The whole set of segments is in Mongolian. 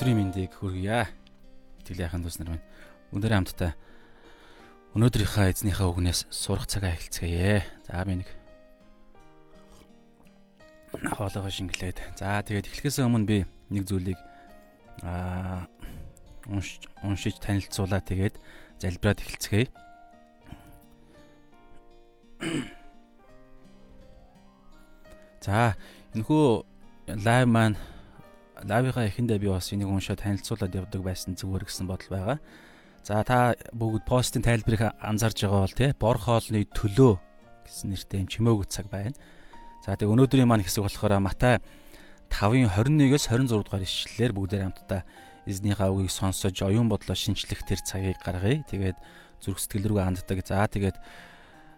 Өдрийн мэндийг хүргье. Итгэл яхан дус нар минь. Өнөөдөр хамтдаа өнөөдрийнхөө эзнийхээ үгнээс сурах цагаа эхэлцгээе. За би нэг хоолойгоо шингэлээд. За тэгээд эхлэхээс өмнө би нэг зүйлийг аа уншиж танилцуулаа тэгээд залбираад эхэлцгээе. За энэхүү лайв маань лавыга эхэндээ би бас энийг уншаад танилцуулаад явдаг байсан зүгээр гэсэн бодол байгаа. За та бүгд постын тайлбарыг анзаарж байгаа бол тий бор хоолны төлөө гэсэн нэртэй юм чимээгүү цаг байна. За тэгээ өнөөдрийн маань хэсэг болохоор Матай 5-ын 21-с 26 дугаар ишлэлээр бүгдээр хамтдаа эзнийхээ үгийг сонсож оюун бодлоо шинчлэх тэр цагийг гаргая. Тэгээд зүрх сэтгэл рүү ханддаг. За тэгээд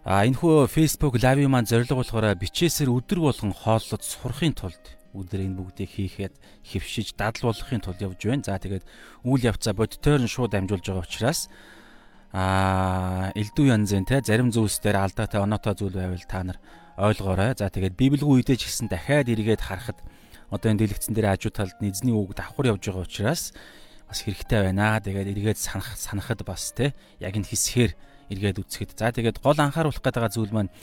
а энэ хөө Facebook live маань зорилго болохоор бичээсээр өдөр болгон хооллож сурахын тулд өдөр энэ бүгдийг хийхэд хөвшиж дадал болгохын тулд явж байна. За тэгээд үйл явцаа бодтойр нь шууд амжуулж байгаа учраас аа элдв янзын те зарим зүйлс дээр алдаатай оноотой зүйл байвал та нар ойлгоорой. За тэгээд библигүй үедээ ч гэсэн дахиад эргээд харахад одоо энэ дэлгэцэн дээр хажуу талд нь эзний үг давхар явж байгаа учраас бас хэрэгтэй байна. Тэгээд эргээд санах санахад бас те яг энэ хэсгээр эргээд үцхэд. За тэгээд гол анхааруулах гэдэг зүйл маань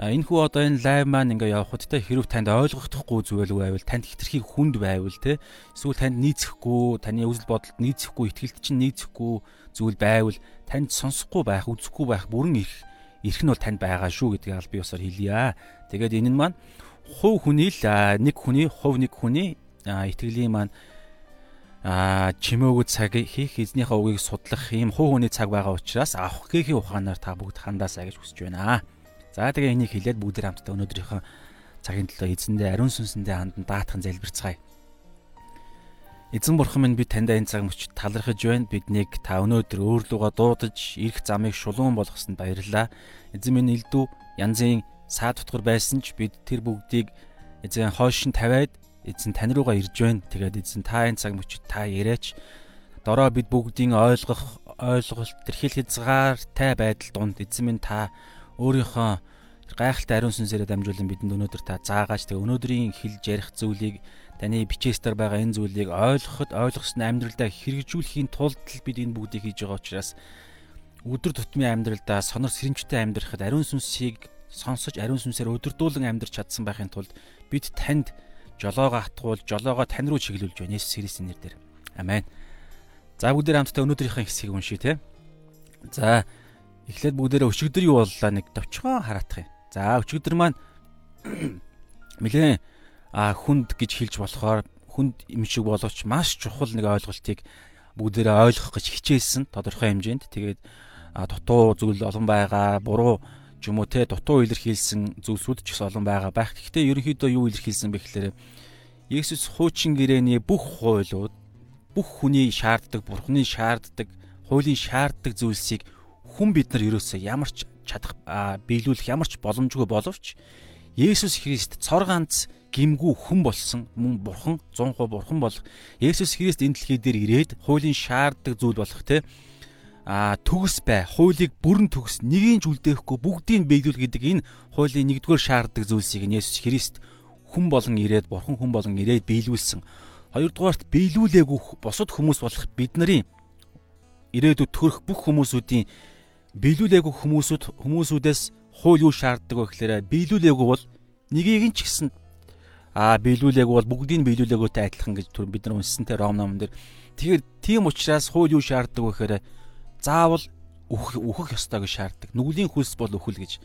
энэ хүү одоо энэ лайв маань ингээ явхад те хэрв танд ойлгохдохгүй зүйл байвал танд хитрхийг хүнд байвал те эсвэл танд нийцэхгүй таны үзэл бодолд нийцэхгүй ихтгэлд чинь нийцэхгүй зүйл байвал танд сонсохгүй байх үзэхгүй байх бүрэн их эрх нь бол танд байгаа шүү гэдгийг аль би усаар хэлье. Тэгээд энэ нь маань хувь хүний л нэг хүний хувь нэг хүний итгэлийн маань а чимээгүүд цаг хийх эзнийхээ үгийг судлах ийм хувь хүний цаг байгаа учраас авах гээхийн ухаанаар та бүгд хандаасаа гэж хүсэж байна. За тэгээ энийг хэлээд бүгд хамтдаа өнөөдрийнхөө цагийн төлөө эзэндээ ариун сүнсэндээ хандан даатхан залбирцгаая. Эзэн бурхан минь би таньда энэ цаг мөчид талархаж байна. Биднийг та өнөөдөр өөрлөгөө дуудаж, ирэх замыг шулуун болгосонд баярлалаа. Эзэн минь элдв янзын саад тутгар байсан ч бид тэр бүгдийг эзэн хойш нь тавиад эзэн тань руугаа ирж байна. Тэгээд эзэн та энэ цаг мөчид та яриач. Дороо бид бүгдийн ойлгох, ойлголт, тэрхэл хязгаартай байдал донд эзэн минь та өөрийнхөө гайхалтай ариун сүнсээрээ дамжуулан бидэнд өнөөдөр та заагаач тэгээ өнөөдрийн хэлж ярих зүйлийг таны бичээстэр байгаа энэ зүйлийг ойлгоход ойлгосноо амьдралдаа хэрэгжүүлэхийн тулд бид энэ бүгдийг хийж байгаа учраас өдөр тутмын амьдралдаа сонор сэрэмжтэй амьдрахад ариун сүнсийг сонсож ариун сүнсээр өдөрдүүлэн амьдрч чадсан байхын тулд бид танд жолоогоо хатгуул жолоогоо тань руу чиглүүлж байна Есүс Христосийн нэрээр. Амен. За бүгдээ хамтдаа өнөөдрийнхээ хэсгийг уншийе те. За Эхлээд бүгдээрээ өчигдөр юу боллоо нэг товчхон хараах юм. За өчигдөр маань нэлээ а хүнд гэж хэлж болохоор хүнд юм шиг боловч маш чухал нэг ойлголтыг бүгдээрээ ойлгох гэж хичээсэн тодорхой хэмжээнд. Тэгээд дутуу зүйл олон байгаа, буруу ч юм уу те дутуу илэрхийлсэн зүйлсүүд ч олон байгаа байх. Гэхдээ ерөнхийдөө юу илэрхийлсэн бэ гэхээр Есүс хуучин гэрээний бүх хуйлууд бүх хүний шаарддаг, бурхны шаарддаг, хуулийн шаарддаг зүйлсийг хүн бид нар ерөөсөө ямар ч чадах биелүүлэх ямар ч боломжгүй боловч Есүс Христ цор ганц гимгүү хүн болсон мөн бурхан 100% бурхан болох Есүс Христ энэ дэлхий дээр ирээд хуулийн шаарддаг зүйл болох те. А төгс бай хуулийг бүрэн төгс нэгийг ч үлдээхгүй бүгдийг биелүүл гэдэг энэ хуулийн нэгдүгээр шаарддаг зүйлсийг Есүс Христ хүн болон ирээд бурхан хүн болон ирээд биелүүлсэн. Хоёрдугаарт биелүүлээгүй бусад хүмүүс болох бид нарын ирээдүйд төрөх бүх хүмүүсүүдийн биелүүлээгүй хүмүүсүүд хүмүүсүүдээс хууль юу шаарддаг вэ гэхээр биелүүлээгүй бол нэгийг нь ч гэсэн аа биелүүлээгүй бол бүгдийг нь биелүүлээгүйтэй адилхан гэж бид нар унссан те Ром номон дээр. Тэгэхээр тийм учраас хууль юу шаарддаг вэ гэхээр заавал үхэх ёстой гэж шаарддаг. Нүглийн хөлс бол үхэл гэж.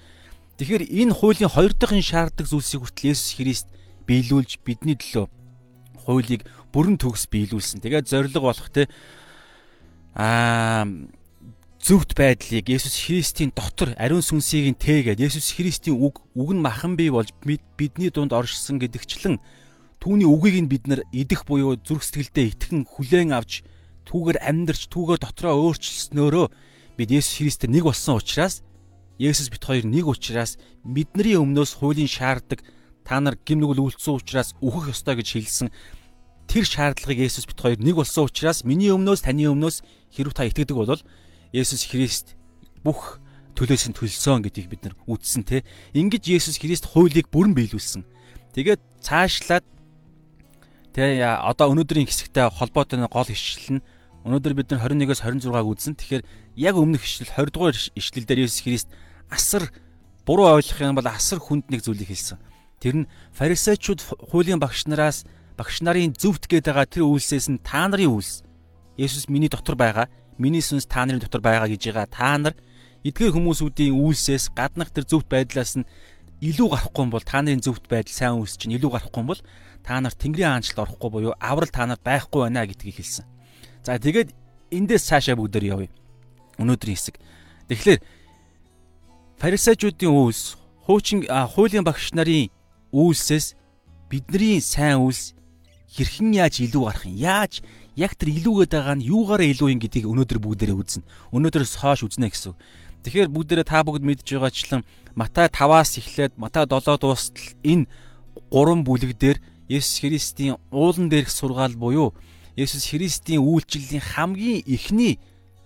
Тэгэхээр энэ хуулийн хоёр дахь шаарддаг зүйлсийг хүртэл Есүс Христ биелүүлж бидний төлөө хуулийг бүрэн төгс биелүүлсэн. Тэгээд зориг болох те аа зөвхт байдлыг Есүс Христийн дотор ариун сүнсийг нь тээгээд Есүс Христийн үг үг нь махан бий болж бидний дунд оршсон гэдэгчлэн түүний үгийг нь бид нар идэх буюу зүрх сэтгэлдээ итгэн хүлээн авч түүгээр амьдрч түүгээр дотроо өөрчлснөөрөө бид Есүс Христээр нэг болсон учраас Есүс бит хоёр нэг учраас бидний өмнөөс хуулийн шаарддаг та нар гим нүгэл үйлцсэн учраас үхэх ёстой гэж хэлсэн тэр шаардлагыг Есүс бит хоёр нэг болсон учраас миний өмнөөс таны өмнөөс хэрв та итгэдэг бол Есүс Христ бүх төлөөс нь төлсөн гэдгийг бид нар үзсэн те. Ингэж Есүс Христ хуулийг бүрэн биелүүлсэн. Тэгээд цаашлаад Тэ одоо өнөөдрийн хэсэгтэй холбоотой гол ишлэл нь өнөөдөр бид нар 21-оос 26-аг үзсэн. Тэгэхээр яг өмнөх ишлэл 20 дугаар ишлэл дээр Есүс Христ асар буруу ойлгох юм бол асар хүнд нэг зүйлийг хэлсэн. Тэр нь фарисеучуд хуулийн багш нараас багш нарын зөвт гээд байгаа тэр үйлсээс нь та нарын үйлс. Есүс миний дотор байгаа, миний сүнс та нарын дотор байгаа гэж байгаа. Та нар эдгээр хүмүүсүүдийн үйлсээс гаднах тэр зөвхт байдлаас нь илүү гарахгүй юм бол та нарын зөвхт байдал сайн үйлс чинь илүү гарахгүй юм бол та нар Тэнгэрийн хаанчлалд орохгүй буюу аврал та нарт байхгүй байна гэдгийг хэлсэн. За тэгээд эндээс цаашаа бүгдээр явъя. Өнөөдрийн хэсэг. Тэгэхээр фарисеучуудын үйлс, хуучин хуулийн багш нарын үйлсээс бидний сайн үйлс хэрхэн яаж илүү гарах юм? Яаж яг тэр илүүгээд байгаа нь юугаараа илүү юм гэдгийг өнөөдөр бүгдээрээ үзнэ. Өнөөдрөөс хойш үзнэ гэсэн. Тэгэхээр бүгдээрээ та бүгд мэдж байгаачлан Матай 5-аас эхлээд Матай 7 дуустал энэ гурван бүлэг дээр Есүс Христийн уулан дээрх сургаал буюу Есүс Христийн үйлчлэлийн хамгийн эхний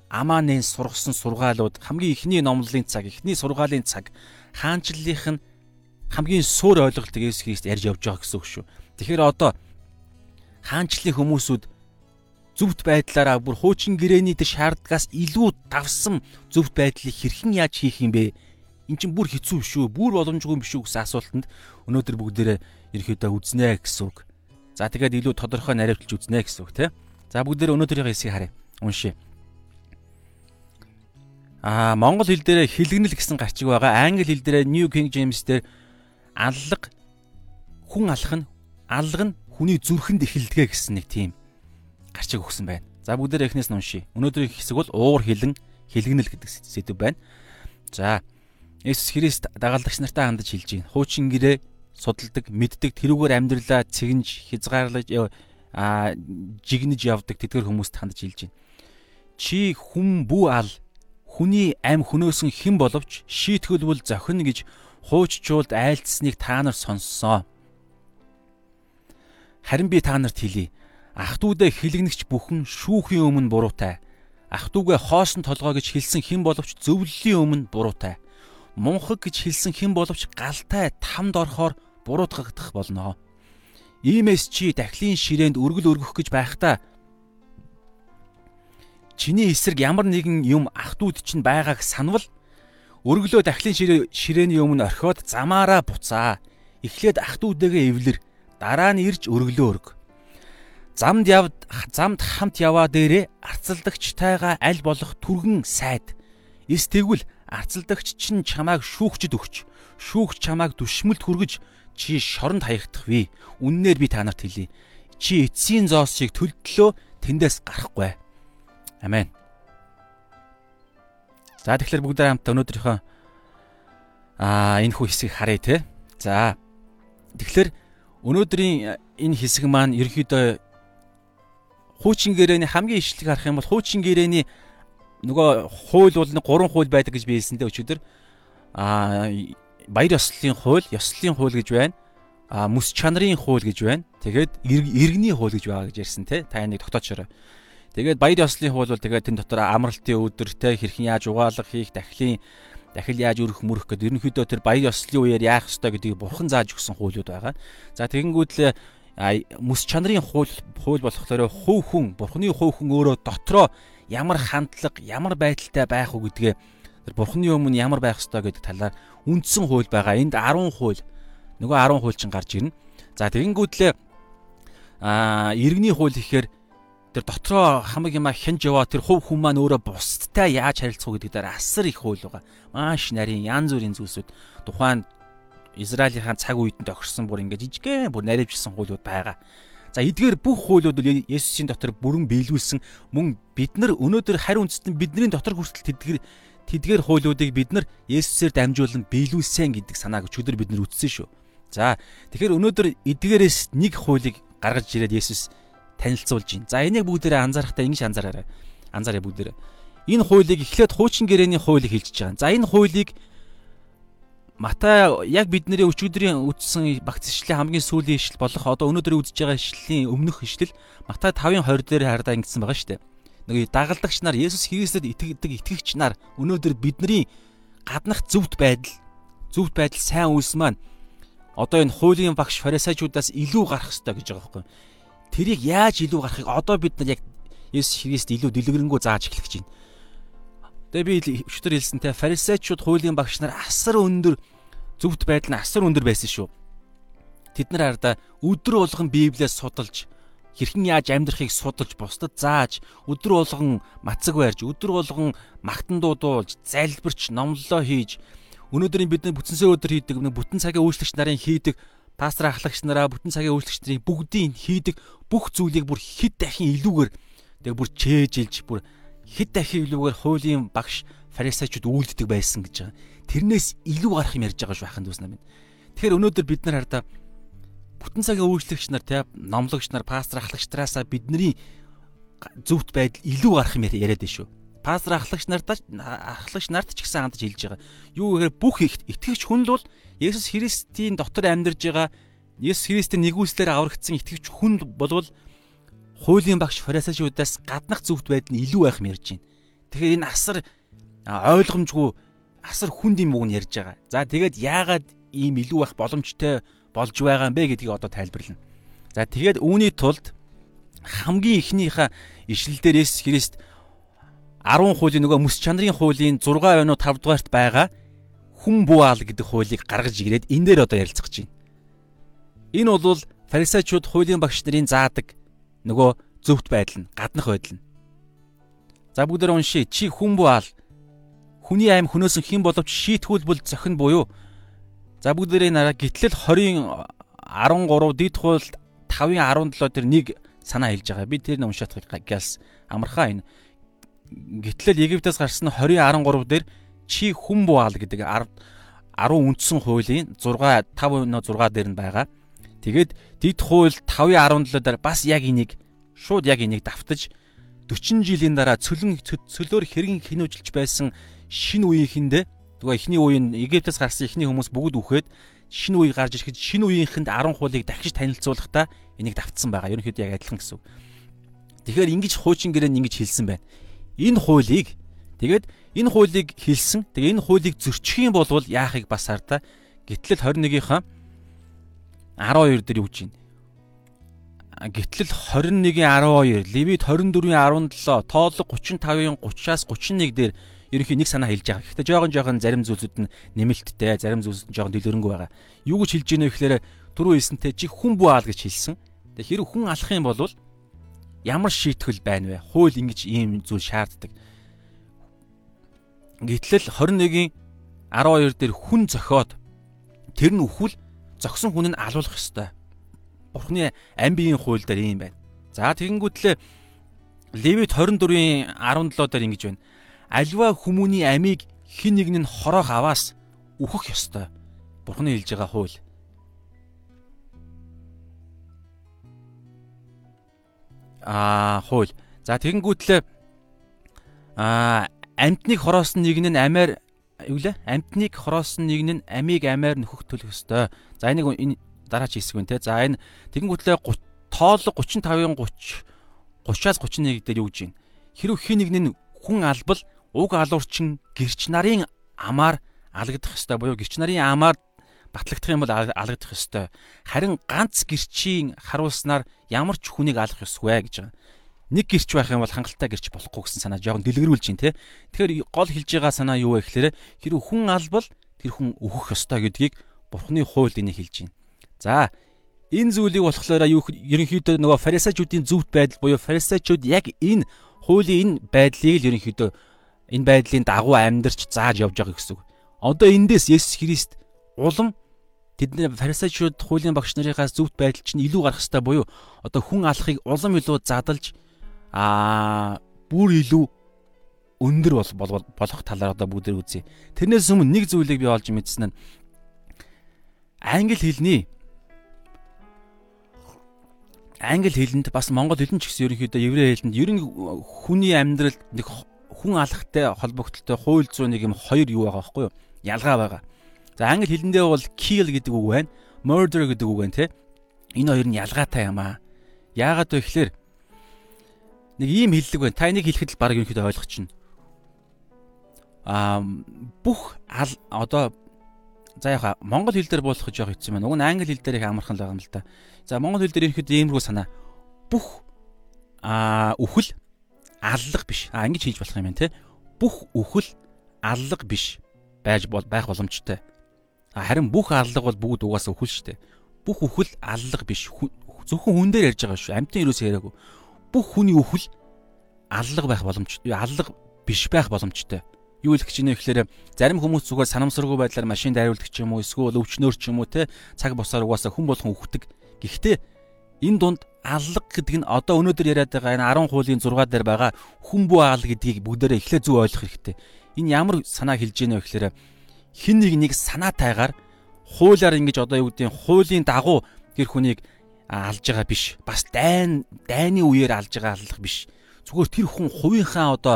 амаанын сургасан сургаалууд хамгийн эхний номлолын цаг, эхний сургаалын цаг хаанчлалынх нь хамгийн суур ойлголтыг Есүс Христ ярьж явж байгаа гэсэн үг шүү. Тэгэхээр одоо хаанчлалын хүмүүсүүд зөвхт байдлаараа бүр хуучин гэрээний тэр шаардлагаас илүү давсан зөвхт байдлыг хэрхэн яаж хийх юм бэ? Эн чинь бүр хэцүү шүү. Бүр боломжгүй биш үү гэсэн асуултанд өнөөдөр бүгдээрээ ерөөдөө үзнэ гэсэн үг. За тэгээд илүү тодорхой наривчилж үзнэ гэсэн үг тийм. За бүгдээрээ өнөөдрийнхээ хэсгийг харъя. Уншия. Аа монгол хэл дээр хилгэнэл гэсэн гарчиг байгаа. Англи хэл дээр New King James дээр аллаг хүн алах нь аллаг нь хүний зүрхэнд эхэлдэг гэсэн нэг тийм гарчиг өгсөн байна. За бүгдээ эхнээс нь уншия. Өнөөдрийн хэсэг бол уур хилэн хилгэнэл гэдэг сэдв байна. За Есүс Христ дагалдагч нартай хандаж хэлж байна. Хуучин гэрээ судалдаг, мэддэг, тэрүүгээр амьдралаа цэгнж, хязгаарлаж а жигнэж явдаг тэдгэр хүмүүст хандаж хэлж байна. Чи хүн бүү ал хүний ам хөнөөсөн хэн боловч шийтгэлбэл зохино гэж хууччуулд айлтсныг та нар сонссон. Харин би та нарт хэлье. Ах トゥ удаа хилэгнэгч бүхэн шүүхийн өмнө буруутай. Ах トゥ угээ хоосон толгой гэж хэлсэн хэн боловч зөвлөлийн өмнө буруутай. Мунхаг гэж хэлсэн хэн боловч галтай тамд орохоор буруутгагдах болно. Иймээс чи дахлын ширээнд өргөл өргөх гэж байхдаа чиний эсрэг ямар нэгэн юм ах トゥ уд чинь байгааг санвал өргөлөө дахлын ширээний өмнө орхиод замаараа буцаа. Эхлээд ах トゥ удэгээ эвлэр дараа нь ирж өргөлөө өрг. Замд явд замд хамт яваа дээрээ арцалдагчтайгаа аль болох түргэн сайд. Эс тэгвэл арцалдагч чинь чамааг шүүгчд өгч, шүүгч чамааг дүшмэлт хүргэж чи шоронд хаягдах вэ? Үннээр би та нарт хэлье. Чи эцсийн зоосыг төлдлөө тэндээс гарахгүй. Амен. За тэгэхээр бүгдээ хамт өнөөдрийнхөө аа энэ хүү хэсгийг харъя те. За тэгэхээр өнөөдрийн энэ хэсэг маань ерөөхдөө хуучин гэрээний хамгийн ишлэг харах юм бол хуучин гэрээний нөгөө хууль бол нэг гурван хууль байдаг гэж би хэлсэндээ өчигдөр аа баяр ёслолын хууль, ёслолын хууль гэж байна. А мэс чанарын хууль гэж байна. Тэгээд иргэний хууль гэж байгаа гэж ярьсан те. Та энийг тогтоочорой. Тэгээд баяр ёслолын хууль бол тэгээд тэн дотор амралтын өдөр те хэрхэн яаж угаалга хийх, дахлын дахил яаж өрөх мөрөх гэдэг ерөнхийдөө тэр баяр ёслолын үеэр яах ёстой гэдгийг бурхан зааж өгсөн хуулиуд байгаа. За тэгэнгүүт л мэс чанарын хууль хууль болохоор хувь хүн бурханы хувь хүн өөрөө дотроо ямар хандлага, ямар байдалтай байх уу гэдгээ тэр бурханы өмнө ямар байх ёстой гэдэг талаар үндсэн хууль байгаа. Энд 10 хууль нөгөө 10 хууль чинь гарч ирнэ. За тэгэнгүүтлээ а иргэний хууль ихээр тэр дотроо хамаг юма хянж яваа тэр хувь хүн маань өөрөө бусдтай яаж харилцах гэдэг дээр асар их хууль байгаа. Маш нарийн янз бүрийн зүйлсүүд тухайн Израилийн цаг үед тохирсон бүр ингээд жижигхэн бүр наривчсан хуулиуд байгаа. За эдгээр бүх хуулиуд бол Есүсийн дотор бүрэн биелүүлсэн мөн бид нар өнөөдөр хариу үндэстэн бидний дотор хүртэл тэдгээр тэдгээр хуулиудыг бид нар Есүсээр дамжуулан биелүүлсэн гэдэг санааг өчигдөр бид нар үтсэн шүү. За тэгэхээр өнөөдөр эдгээрээс нэг хуулийг гаргаж ирээд Есүс танилцуулж байна. За энийг бүгдээрээ анзаарахтаа ингэж анзаараарай. Анзаарай бүгдээрээ. Энэ хуулийг эхлээд хуучин гэрээний хуулийг хэлж байгаа. За энэ хуулийг Матай яг бидний өчигдрийн үтсэн багц ишлэлийн хамгийн сүүлийн ишлэл болох одоо өнөөдөр үзэж байгаа ишлэлийн өмнөх ишлэл Матай 5:20 дээр хардаа ингэсэн байгаа шүү дээ. Нэг дагалдагч нар Есүс Христэд итгэдэг итгэгч нар өнөөдөр бидний гаднах зөвхт байдал зөвхт байдал сайн үйлс маань одоо энэ хуулийн багш фарисеучудаас илүү гарах ёстой гэж байгаа байхгүй. тэрийг яаж илүү гарахыг одоо бид нар яг Есүс Христ илүү дэлгэрэнгүй зааж эхлэх гэж байна. Тэгээ би өчтөр хэлсэнтэй фарисеучуд хуулийн багш нар асар өндөр зөвхт байдал нь асар өндөр байсан шүү. Тэд нар хараа өдөр болгон Библиэс судалж хэрхэн яаж амьдрахыг судалж бусдад зааж өдөр болгон мацаг барьж өдөр болгон магтан дуудуулж залбирч номлолоо хийж өнөөдрийн бидний бүтэнсээ өдөр хийдэг бүтэн цагийн үйлчлэгч нарын хийдэг пастор ахлагч нараа бүтэн цагийн үйлчлэгч нарын бүгдийн хийдэг бүх зүйлийг бүр хэд дахин илүүгээр тэгээ бүр чээжилж бүр хэд дахин илүүгээр хуулийн багш фарисеучуд үйлддэг байсан гэж байгаа. Тэрнээс илүү гарах юм ярьж байгаа шүү хахын дүүс намын. Тэгэхээр өнөөдөр бид нар хардаа бүтэн цагийн үйлчлэгч нар те номлогч нар пастор ахлагчдараасаа бидний зөвхт байдал илүү гарах юм яриад байна шүү. Пастор ахлагч нартаа ахлагч нарт ч гэсэн хандж хэлж байгаа. Юу гэхээр бүх итгэгч хүн л бол Есүс Христийн дотор амьдарж байгаа Есүс Христийн нэгүслээр аврагдсан итгэгч хүн болвол хуулийн багш фарисеучудаас гаднах зөвхт байдал нь илүү байх юм ярьж байна. Тэгэхээр энэ асар ойлгомжгүй асар хүнд юм уу нь ярьж байгаа. За тэгээд яагаад ийм илүү байх боломжтой болж байгаа юм бэ гэдгийг одоо тайлбарлана. За тэгээд үүний тулд хамгийн ихнийхээ ишлэлдэр Есүс Христ 10 хуулийн нөгөө мэс чанарын хуулийн 6 оноо 5 дугаарт байгаа хүн бууаал гэдэг хуулийг гаргаж ирээд энэ дээр одоо ярилцах гэж байна. Энэ бол фарисеучуд хуулийн багш нарын заадаг нөгөө зөвхт байдал нь гаднах байдал нь. За бүгдээр уншия. Чи хүн буал хүний аим хөнөөсөн хэн боловч шийтгүүлбэл зохин буюу. За бүгдээрээ нараа гитлэл 20-ын 13 дид хууль 5-ын 17 дээр нэг санаа хэлж байгаа. Би тэр нь уншаадах гялс амархаа энэ. Гитлэл Египтээс гарсан 20-ын 13 дээр чи хүн буал гэдэг 10 10 үндсэн хуулийн 6 5 6 дээр нь байгаа. Тэгээд дид хууль 5.17 дээр бас яг энийг шууд яг энийг давтаж 40 жилийн дараа цөлөн цөлөөр хэрэг хинүүжилж байсан шинэ үеийнхэндээ нөгөө эхний үеийн Египтээс гарсан эхний хүмүүс бүгд үхээд шинэ үе гарч ирэхэд шинэ үеийнхэнд 10 хуулийг дахиж танилцуулахдаа энийг давтсан байгаа. Ерөнхийдөө яг адилхан гэсэн үг. Тэгэхээр ингэж хуучин гэрээ ингэж хэлсэн байна. Энэ хуулийг тэгээд энэ хуулийг хэлсэн. Тэгээ энэ хуулийг зөрчих юм бол яахыг бас хардаа. Гэтэл 21-ийнхаа 12 дээр юу гэж байна? Гэтэл 21-ийн 12, Левит 24-ийн 17, Тоолог 35-ийн 30-аас 31 дээр ерөнхий нэг санаа хэлж байгаа. Гэхдээ жоохон жоохон зарим зүйлсүүд нь нэмэлттэй, зарим зүйлсүүд нь жоохон дэлгэрэнгүй байгаа. Юу гэж хэлж ийнэ гэхээр түрүү хэлсэнтэй чи хүн буаал гэж хэлсэн. Тэгээ хэрэг хүн алах юм бол ямар шийтгэл байна вэ? Хууль ингэж ийм зүйл шаарддаг. Гэтэл 21-ийн 12 дээр хүн зохиод тэр нь өхвөл зогсон хүн нь алуулах ёстой. Бурхны амбигийн хууль дээр ийм байна. За тэгэнгүүтлээ Левит 24-ийн 17 дээр ингэж байна. Альва хүмүүний амийг хин нэг нь хороох аваас үхэх ёстой. Бурхны хэлж байгаа хууль. Аа хууль. За тэгэнгүүтлээ аа амтныг хороосон нэг нь амиар юу лээ? Амтныг хороосон нэг нь амийг амиар нөхөх төлөх ёстой. За энийг энэ дараач хэсэг байна те. За энэ тэгэнгүүтлээ тоолго 35-ын 30 30-аас 31 дээр юу гэж байна? Хэрвээ хин нэг нь хүн албал уг алуурчин гэрч нарын амаар алгадах ёстой буюу гэрч нарын амаар батлагдах юм бол алгадах ёстой. Харин ганц гэрчийн харуулснаар ямар ч хүнийг алах ёсгүй гэж байгаа нэг гэрч байх юм бол хангалттай гэрч болохгүй гэсэн санаа жоохон дэлгэрүүлж байна те. Тэгэхээр гол хэлж байгаа санаа юу вэ гэхээр хэрвээ хүн албал тэр хүн өөхөх ёстой гэдгийг Бурхны хууль энийг хэлж байна. За энэ зүйлийг болохоор юу ерөнхийдөө нөгөө фарисеучуудын зөвхт байдал буюу фарисеучуд яг энэ хуулийн энэ байдлыг л ерөнхийдөө энэ байдлын дагуу амьдарч зааж явж байгаа гэсэн үг. Одоо эндээс Есүс Христ улам тэдний фарисеучуд хуулийн багш нарынхаас зөвхт байдал чинь илүү гарах хэрэгтэй буюу одоо хүн алахыг улам илүү задалж аа бүр илүү өндөр бол болох талаар одоо бүгд үзье. Тэрнээс өмнө нэг зүйлийг би олж мэдсэн нь англи хэлний англи хэлэнд бас монгол хэлэн ч гэсэн ерөнхийдөө еврей хэлэнд ерөн хүний амьдралд нэг хүн алахтай холбогдлолтой хууль зүйн нэг юм хоёр юу байгаа байхгүй юу? Ялгаа байгаа. За англи хэлэндээ бол kill гэдэг үг байна. Murder гэдэг үг байна те. Энэ хоёр нь ялгаатай юм аа. Яагаад вэ гэхээр нэг ийм хиллэг байна. Та энийг хэлэхэд л баг ерөнхийдөө ойлгох чинь. Аа бүх одоо за яха монгол хэл дээр буулгах жоох хэцүү байна. Уг нь англи хэл дээр их амархан л байгаа юм л да. За монгол хэл дээр ерөнхийдөө иймэрхүү санаа. бүх а үхэл аллах биш. А ингэж хийж болох юм байна те. Бүх үхэл аллах биш байж байх боломжтой. Харин бүх аллах бол бүгд угаасаа үхэл шүү дээ. Бүх үхэл аллах биш. Зөвхөн хүн дээр ярьж байгаа шүү. Амьтан юус яриаггүй. Бүх хүний үхэл аллах байх боломжтой. Аллах биш байх боломжтой. Юу хэлэх гэж вэ гэхээр зарим хүмүүс зүгээр санамсаргүй байдлаар машин дайруулдаг ч юм уу эсвэл өвчнөр ч юм уу те цаг босаар угаасаа хүн болгон үхдэг. Гэхдээ энэ дунд аллах гэдэг нь одоо өнөөдөр яриад байгаа энэ 10 хуулийн 6 дээр байгаа хүн бүү аал гэдгийг бүгдээрээ эхлээ зөв ойлгох хэрэгтэй. Энэ ямар санаа хэлж ийнэ вэ гэхээр хин нэг нэг санаатайгаар хуулиар ингэж одоо юу гэдэг хуулийн дагуу тэр хүнийг алж байгаа биш. Бас дайн дайны үеэр алж байгаа аллах биш. Зүгээр тэр хүн хувийнхаа одоо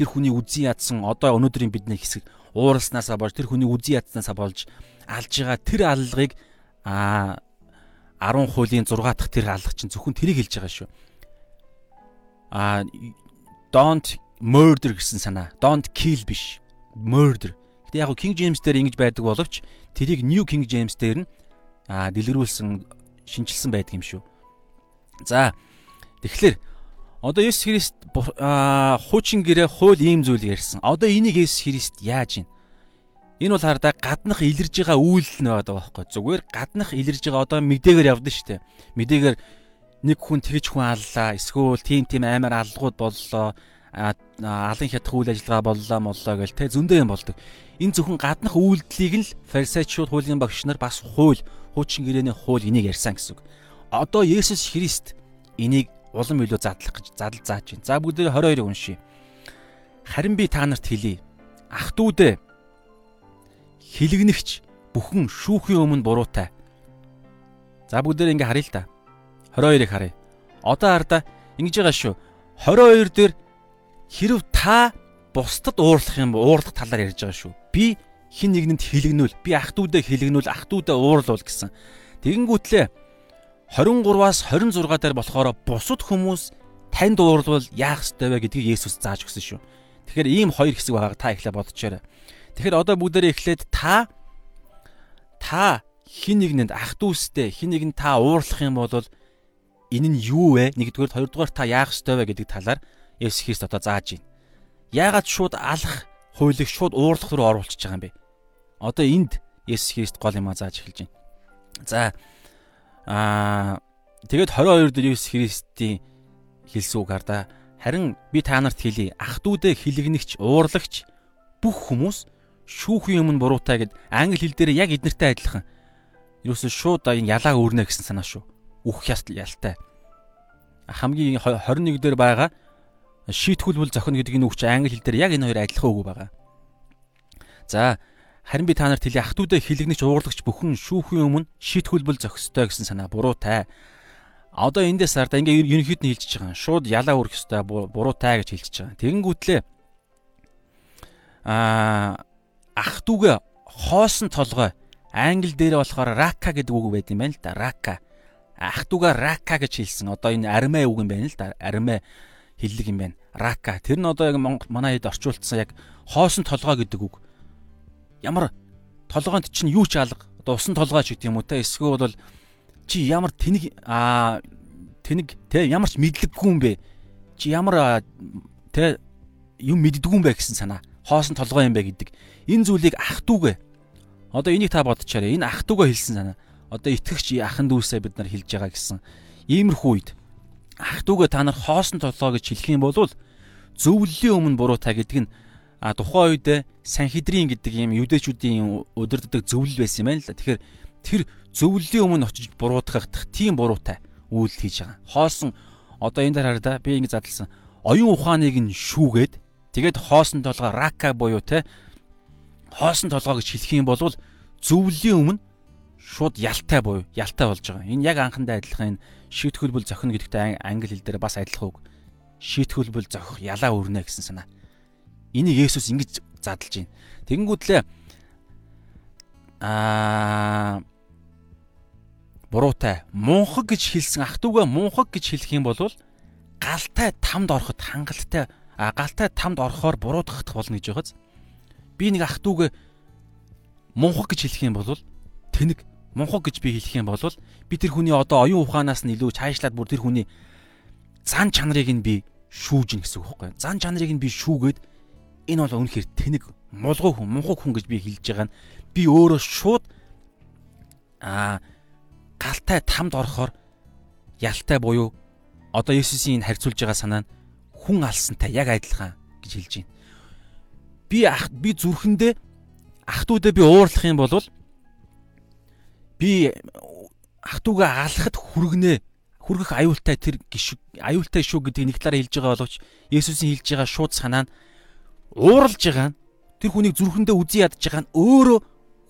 тэр хүний үзий ядсан одоо өнөөдрийн бидний хэсэг ууралснаасаа болж тэр хүний үзий ядснаасаа болж алж байгаа тэр аллагыг а 10 хуулийн 6 дахь тэр алга чинь зөвхөн тэрийг хэлж байгаа шүү. А don't murder гэсэн санаа. Don't kill биш. Murder. Гэтэ яг King James дээр ингэж байдаг боловч тэрийг New King James дээр нь а дэлгэрүүлсэн шинчилсэн байдаг юм шүү. За тэгэхээр Одоо Есүс Христ хуучин гэрээ хууль ийм зүйл ярьсан. Одоо энийг Есүс Христ яаж ийн? Энэ бол хардаа гаднах илэрж байгаа үйлдэл нэ байдаг байхгүй. Зүгээр гаднах илэрж байгаа одоо мэдээгээр явдсан шүү дээ. Мэдээгээр нэг хүн тэгж хүн аллаа. Эсвэл тим тим аймаар аллгууд боллоо. Алын хятах үйл ажиллагаа боллоо моллоо гэл тэ зөндөө юм болдог. Энэ зөвхөн гаднах үйлдэлийг л фарисеучуд хуулийн багш нар бас хууль хуучин гэрээний хууль энийг ярьсан гэсэн үг. Одоо Есүс Христ энийг улам илүү задлах гэж задал зааж байна. За бүгд 22-ыг уншия. Харин би та нарт хэлий. Ах дүүдээ хилэгнэгч бүхэн шүүхийн өмнө буруутай. За бүгдээр ингэ харъя л да. 22-ыг харъя. Одоо харда ингэж байгаа шүү. 22 дээр хэрв та бусдад уурлах юм уурлах талаар ярьж байгаа шүү. Би хин нэгэнд хилэгнүүл, би ах дүүдээ хилэгнүүл, ах дүүдээ уурлуул гэсэн. Тэгэнгүүтлээ 23-аас 26 дээр болохоор бусад хүмүүс танд уурлвал яах ёстой вэ гэдгийг Есүс зааж өгсөн шүү. Тэгэхээр ийм хоёр хэсэг байгааг та эхлээ бодчихоорой. Тэгэхээр одоо бүгдээрээ эхлээд та та хин нэгэнд ах дүүстэй хин нэгэнд та уурлах юм бол энэ нь юу вэ? Нэгдүгээр хоёрдугаар та яах ёстой вэ гэдэг талаар Есүс Христ одоо зааж байна. Яагаад шууд алах хуулийг шууд уурлах руу оруулчихж байгаа юм бэ? Одоо энд Есүс Христ гол юм зааж эхэлж байна. За Аа тэгээд 22 дээр Иесус Христийн хэлсэн үг хардаа харин би та нарт хэлье ах дүүдээ хилэгнэгч уурлагч бүх хүмүүс шүүхийн өмнө буруутай гэд англи хэл дээр яг эднэртэй адилхан. Юусе шууд ялаа өрнө гэсэн санаа шүү. Үх ялтай. Хамгийн 21 дээр байгаа шийтгүүлбэл зохино гэдэг энэ үг чи англи хэл дээр яг энэ хоёр адилхан үг байгаа. За Харин би та нарт хэлье ах トゥ удэ хилэгнэж уурлагч бүхэн шүүхийн өмнө шийтгүүлбэл зохистой гэсэн санаа буруутай. Одоо эндээс сарда ингээ ерөнхийд нь хэлчихэж байгаа. Шууд ялаа үрэх ёстой буруутай гэж хэлчихэж байгаа. Тэгэнгүүтлээ аа ах トゥ угээ хоосон толгой англи дээр болохоор рака гэдэг үг байд юм байна л да. Рака. Ах トゥ угаа рака гэж хэлсэн. Одоо энэ армэ үг юм байна л да. Армэ хиллэг юм байна. Рака. Тэр нь одоо яг манай хэд орчуулсан яг хоосон толгой гэдэг үг ямар толгоонд чинь юу ч алга одоо усан толгой ч гэдэг юм уу те? Эсвэл бол чи ямар тэнэг аа тэнэг те ямар ч мэдлэггүй юм бэ? Чи ямар те юм мэддгүй юм бэ гэсэн санаа. Хоосон толгой юм бэ гэдэг. Энэ зүйлийг ах дүүгээ. Одоо энийг та бодчихоорой. Энэ ах дүүгээ хэлсэн санаа. Одоо итгэгч ахын дүүсээ бид нар хэлж байгаа гэсэн. Иймэрхүү үед ах дүүгээ та нар хоосон толгой гэж хэлэх юм бол зөвлөлийн өмнө буруу та гэдэг нь а тухайн үед Санхедрин гэдэг ийм юдэчүүдийн өдөрддөг зөвлөл байсан юм байна л да. Тэгэхээр тэр зөвлөлийн өмнө очиж буруудах тийм буруутай үйлдэл хийж байгаа. Хоосон одоо энэ дээр хараа би ингэ задлсан. Оюун ухааныг нь шүүгээд тэгээд хоосон толгой рака буюу те хоосон толгой гэж хэлэх юм бол зөвлөлийн өмнө шууд ялтай буюу ялтай болж байгаа. Энэ яг анхандаа адилхан энэ шийтгүүлбэл зохино гэдэгтэй англи хэл дээр бас адилхан үг. Шийтгүүлбэл зохих ялаа өрнө гэсэн санаа. Энийг Есүс ингэж задлж байна. Тэгэнгүүтлээ аа буруутай мунхаг гэж хэлсэн ах トゥ угаа мунхаг гэж хэлэх юм бол галтай тамд ороход хангалттай а галтай тамд орохоор буруудах болно гэж байгааз. Би нэг ах トゥ угаа мунхаг гэж хэлэх юм бол тэнэг мунхаг гэж би хэлэх юм бол би тэр хүний одоо оюун ухаанаас нь илүү цаашлаад бүр тэр хүний зан чанарыг нь би шүүжин гэсэн үг байхгүй. Зан чанарыг нь би шүүгээд энэ бол үнэхээр тэнэг мулгуу хүн, мунхаг хүн гэж би хэлж байгаа нь би өөрөө шууд аа галтай тамд орохоор ялтай буюу одоо Есүсийн энэ харьцуулж байгаа санаа нь хүн алсантай яг адилхан гэж хэлж байна. Би ах би зүрхэндээ ахтуудаа би уурлах юм бол би ахтуугаа алхахад хүргэнэ хүргэх аюултай тэр гişүг аюултай шүү гэдэг нэг талаараа хэлж байгаа боловч Есүсийн хэлж байгаа шууд санаа нь ууралж байгаа нь тэр хүнийг зүрхэндээ үзий ядж байгаа нь өөрөө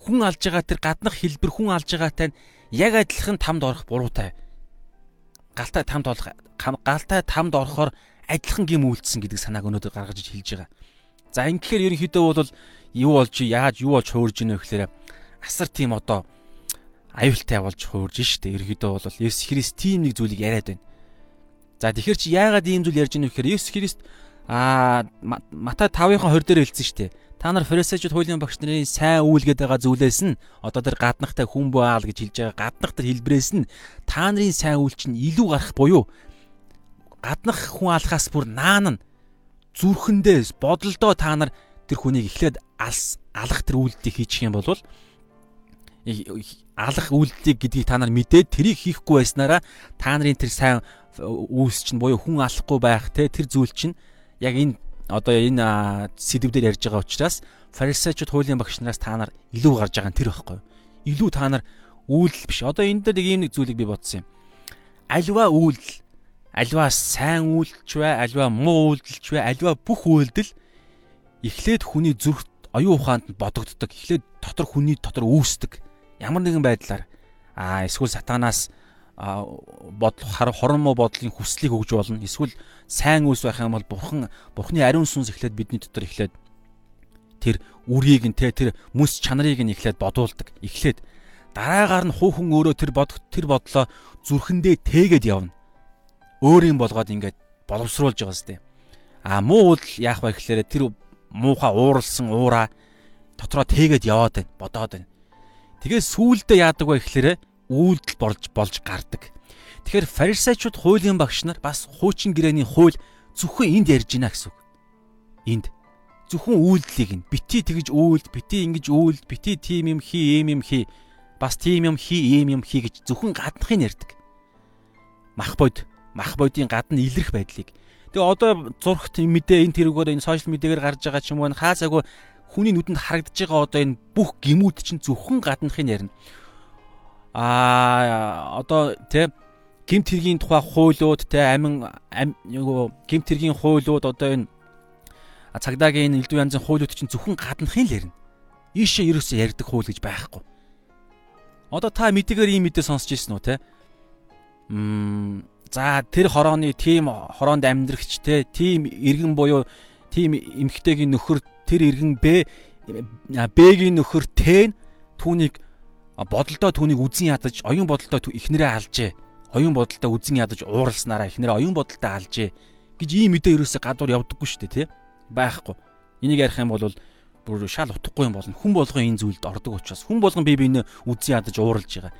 хүн алж байгаа тэр гаднах хэлбэр хүн алж байгаатай нь яг адилхан тамд орох буруутай. Галтай тамд олох галтай тамд орохоор адилхан гим үйлдсэн гэдэг санааг өнөөдөр гаргаж хэлж байгаа. За ингэхээр ерөнхийдөө бол юу болж яаж юу болж хуурж ийнө гэхээр асар тийм одоо аюултай болж хуурж штэ ерөнхийдөө бол Есүс Христ тийм нэг зүйлийг яриад байна. За тэгэхээр чи яагаад ийм зүйл ярьж ийнө гэхээр Есүс Христ аа Матай 5-ын 20 дээр хэлсэн штэ. Та нар фарисеучуд хуулийн багш нарын сайн үйлгээд байгаа зүйлээс нь одоо тэр гаднахтай хүн баал гэж хэлж байгаа гаднах тэр хэлбрээс нь та нарын сайн үйл чинь илүү гарах буюу гаднах хүн алхаас бүр наан нь зүрхэндээ бодолдоо та нар тэр хүнийг эхлээд алах тэр үйлдэлийг хийчих юм бол алах үйлдэлийг гэдгийг та нар мэдээд тэрийг хийхгүй байснараа та нарын тэр сайн үүс чинь буюу хүн алахгүй байх те тэр зүйл чинь яг энэ одоо энэ сэдвээр ярьж байгаа учраас фарисеучуд хуулийн багш нараас та нар илүү гарч байгаа нь тэр байхгүй юу? Илүү та нар үйлдэл биш. Одоо энэ дээр нэг юм нэг зүйлийг би бодсон юм. Альва үйлдэл, альва сайн үйлдэлч бай, альва муу үйлдэлч бай, альва бүх үйлдэл эхлээд хүний зүрхт оюун ухаанд нь бодогддог. Эхлээд дотор хүний дотор үүсдэг. Ямар нэгэн байдлаар аа эсвэл сатанаас бодол хорон муу бодлын хүслийг өгж болно. Эсвэл сайн үс байх юм бол бурхан бурхны ариун сүнс эхлээд бидний дотор эхлээд тэр үрийг нь те тэр мэс чанарыг нь эхлээд бодуулдаг. Эхлээд дараагаар нь хуу хүн өөрөө тэр бод тэр бодлоо зүрхэндээ тээгээд явна. Өөрийн болгоод ингээд боловсруулж байгаа сте. А муу үл яах вэ гэхээр тэр муухай ууралсан уураа дотроо тээгээд яваад байна, бодоод байна. Тэгээ сүулдэ яадаг вэ гэхээр үйлдэл болж болж гардаг. Тэгэхээр фарисеучуд хуулийн багш нар бас хуучин гэрээний хууль зөвхөн энд ярьж байна гэсэн үг. Энд зөвхөн үйлдлийг нь бити тэгж үйлд, бити ингэж үйлд, бити тийм юм хий, ийм юм хий, бас тийм юм хий, ийм юм хий гэж зөвхөн гаднахыг ярьдаг. Мах бод, мах бодийн гадна илэрх байдлыг. Тэгээ одоо зурхт мэдээ энэ тэрүүгээр энэ сошиал медиагаар гарч байгаа ч юм уу хаасаагүй хүний нүдэнд харагдаж байгаа одоо энэ бүх гимүүд чинь зөвхөн гаднахыг ярина а одоо тэ гимт хэргийн тухай хуулиуд тэ амин нөгөө гимт хэргийн хуулиуд одоо энэ цагдаагийн энэ элдв янзын хуулиуд чинь зөвхөн гаднахын л ярина. Ийшээ ерөөсөө ярьдаг хууль гэж байхгүй. Одоо та мэдээгээр ийм мэдээ сонсч ирсэн үү те? Мм за тэр хорооны тим хороонд амьдрагч те тим иргэн буюу тим эмхтэйгийн нөхөр тэр иргэн Б Б-гийн нөхөр Т-н түүнийг бодолдоо түүнийг үзэн ядаж оюун бодолдоо ихнэрээ алжээ. Оюун бодолдоо үзэн ядаж ууралснараа ихнэрээ оюун бодолдоо алжээ гэж ийм мэдээ ерөөсөө гадуур явдаггүй шүү дээ тий. Байхгүй. Энийг ярих юм бол бүр шал утахгүй юм болно. Хүн болгон энэ зүйлд ордог учраас хүн болгон бие биенээ үзэн ядаж ууралж байгаа.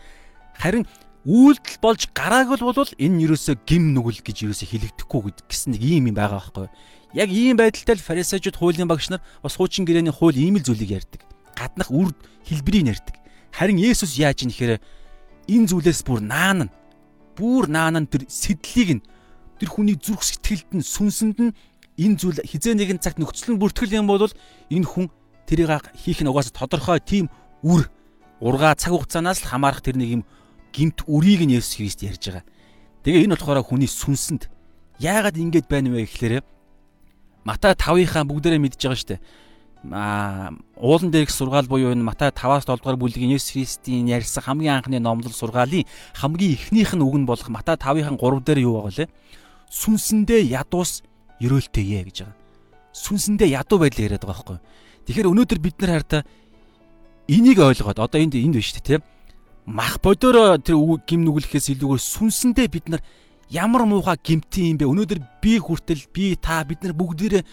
Харин үйлдэл болж гарааг бол бол энэ ерөөсөө гим нүгэл гэж ерөөсөө хэлэгдэхгүй гэсэн нэг ийм юм байгаа байхгүй. Яг ийм байдалтай л фарисеучуд хуулийн багш нар бас хуучин гэрээний хууль ийм л зүйлийг ярьдаг. Гаднах үр хэлбэрийг ярьдаг. Харин Есүс яаж юм нэхэрэ энэ зүйлээс бүр наан нь бүр наан нь тэр сэтлийг нь тэр хүний зүрх сэтгэлд нь сүнсэнд нь энэ зүйл хизээ нэгэн цагт нөхцөл нь бүртгэл юм бол энэ хүн тэрийг хийх нь угаасаа тодорхой тийм үр ургаа цаг хугацаанаас л хамаарах тэр нэг юм гимт үрийг нь Есүс Христ ярьж байгаа. Тэгээ энэ болохоор хүний сүнсэнд яагаад ингэж байна вэ гэхээр Матай 5-ынхаа бүгдээрээ мэдж байгаа шүү дээ уулан дээрх сургаал буюу энэ Матай 5-аас 7 дугаар бүлгийн Есүс Христийн ярьсан хамгийн анхны номлол сургаалын хамгийн эхнийх нь үг нь болох Матай 5-ын 3 дээр юу байгаа лээ? Сүнсэндээ ядуус ерөөлтэйе гэж байгаа. Сүнсэндээ ядуу байдлаа яриад байгаа байхгүй. Тэгэхээр өнөөдөр бид нар хараа энийг ойлгоод одоо энд энд биш тийм мах бодороо тэр гим нүглэхээс илүүгээр сүнсэндээ бид нар ямар муухай гимтэн юм бэ? Өнөөдөр би хүртэл би та бид нар бүгдээрээ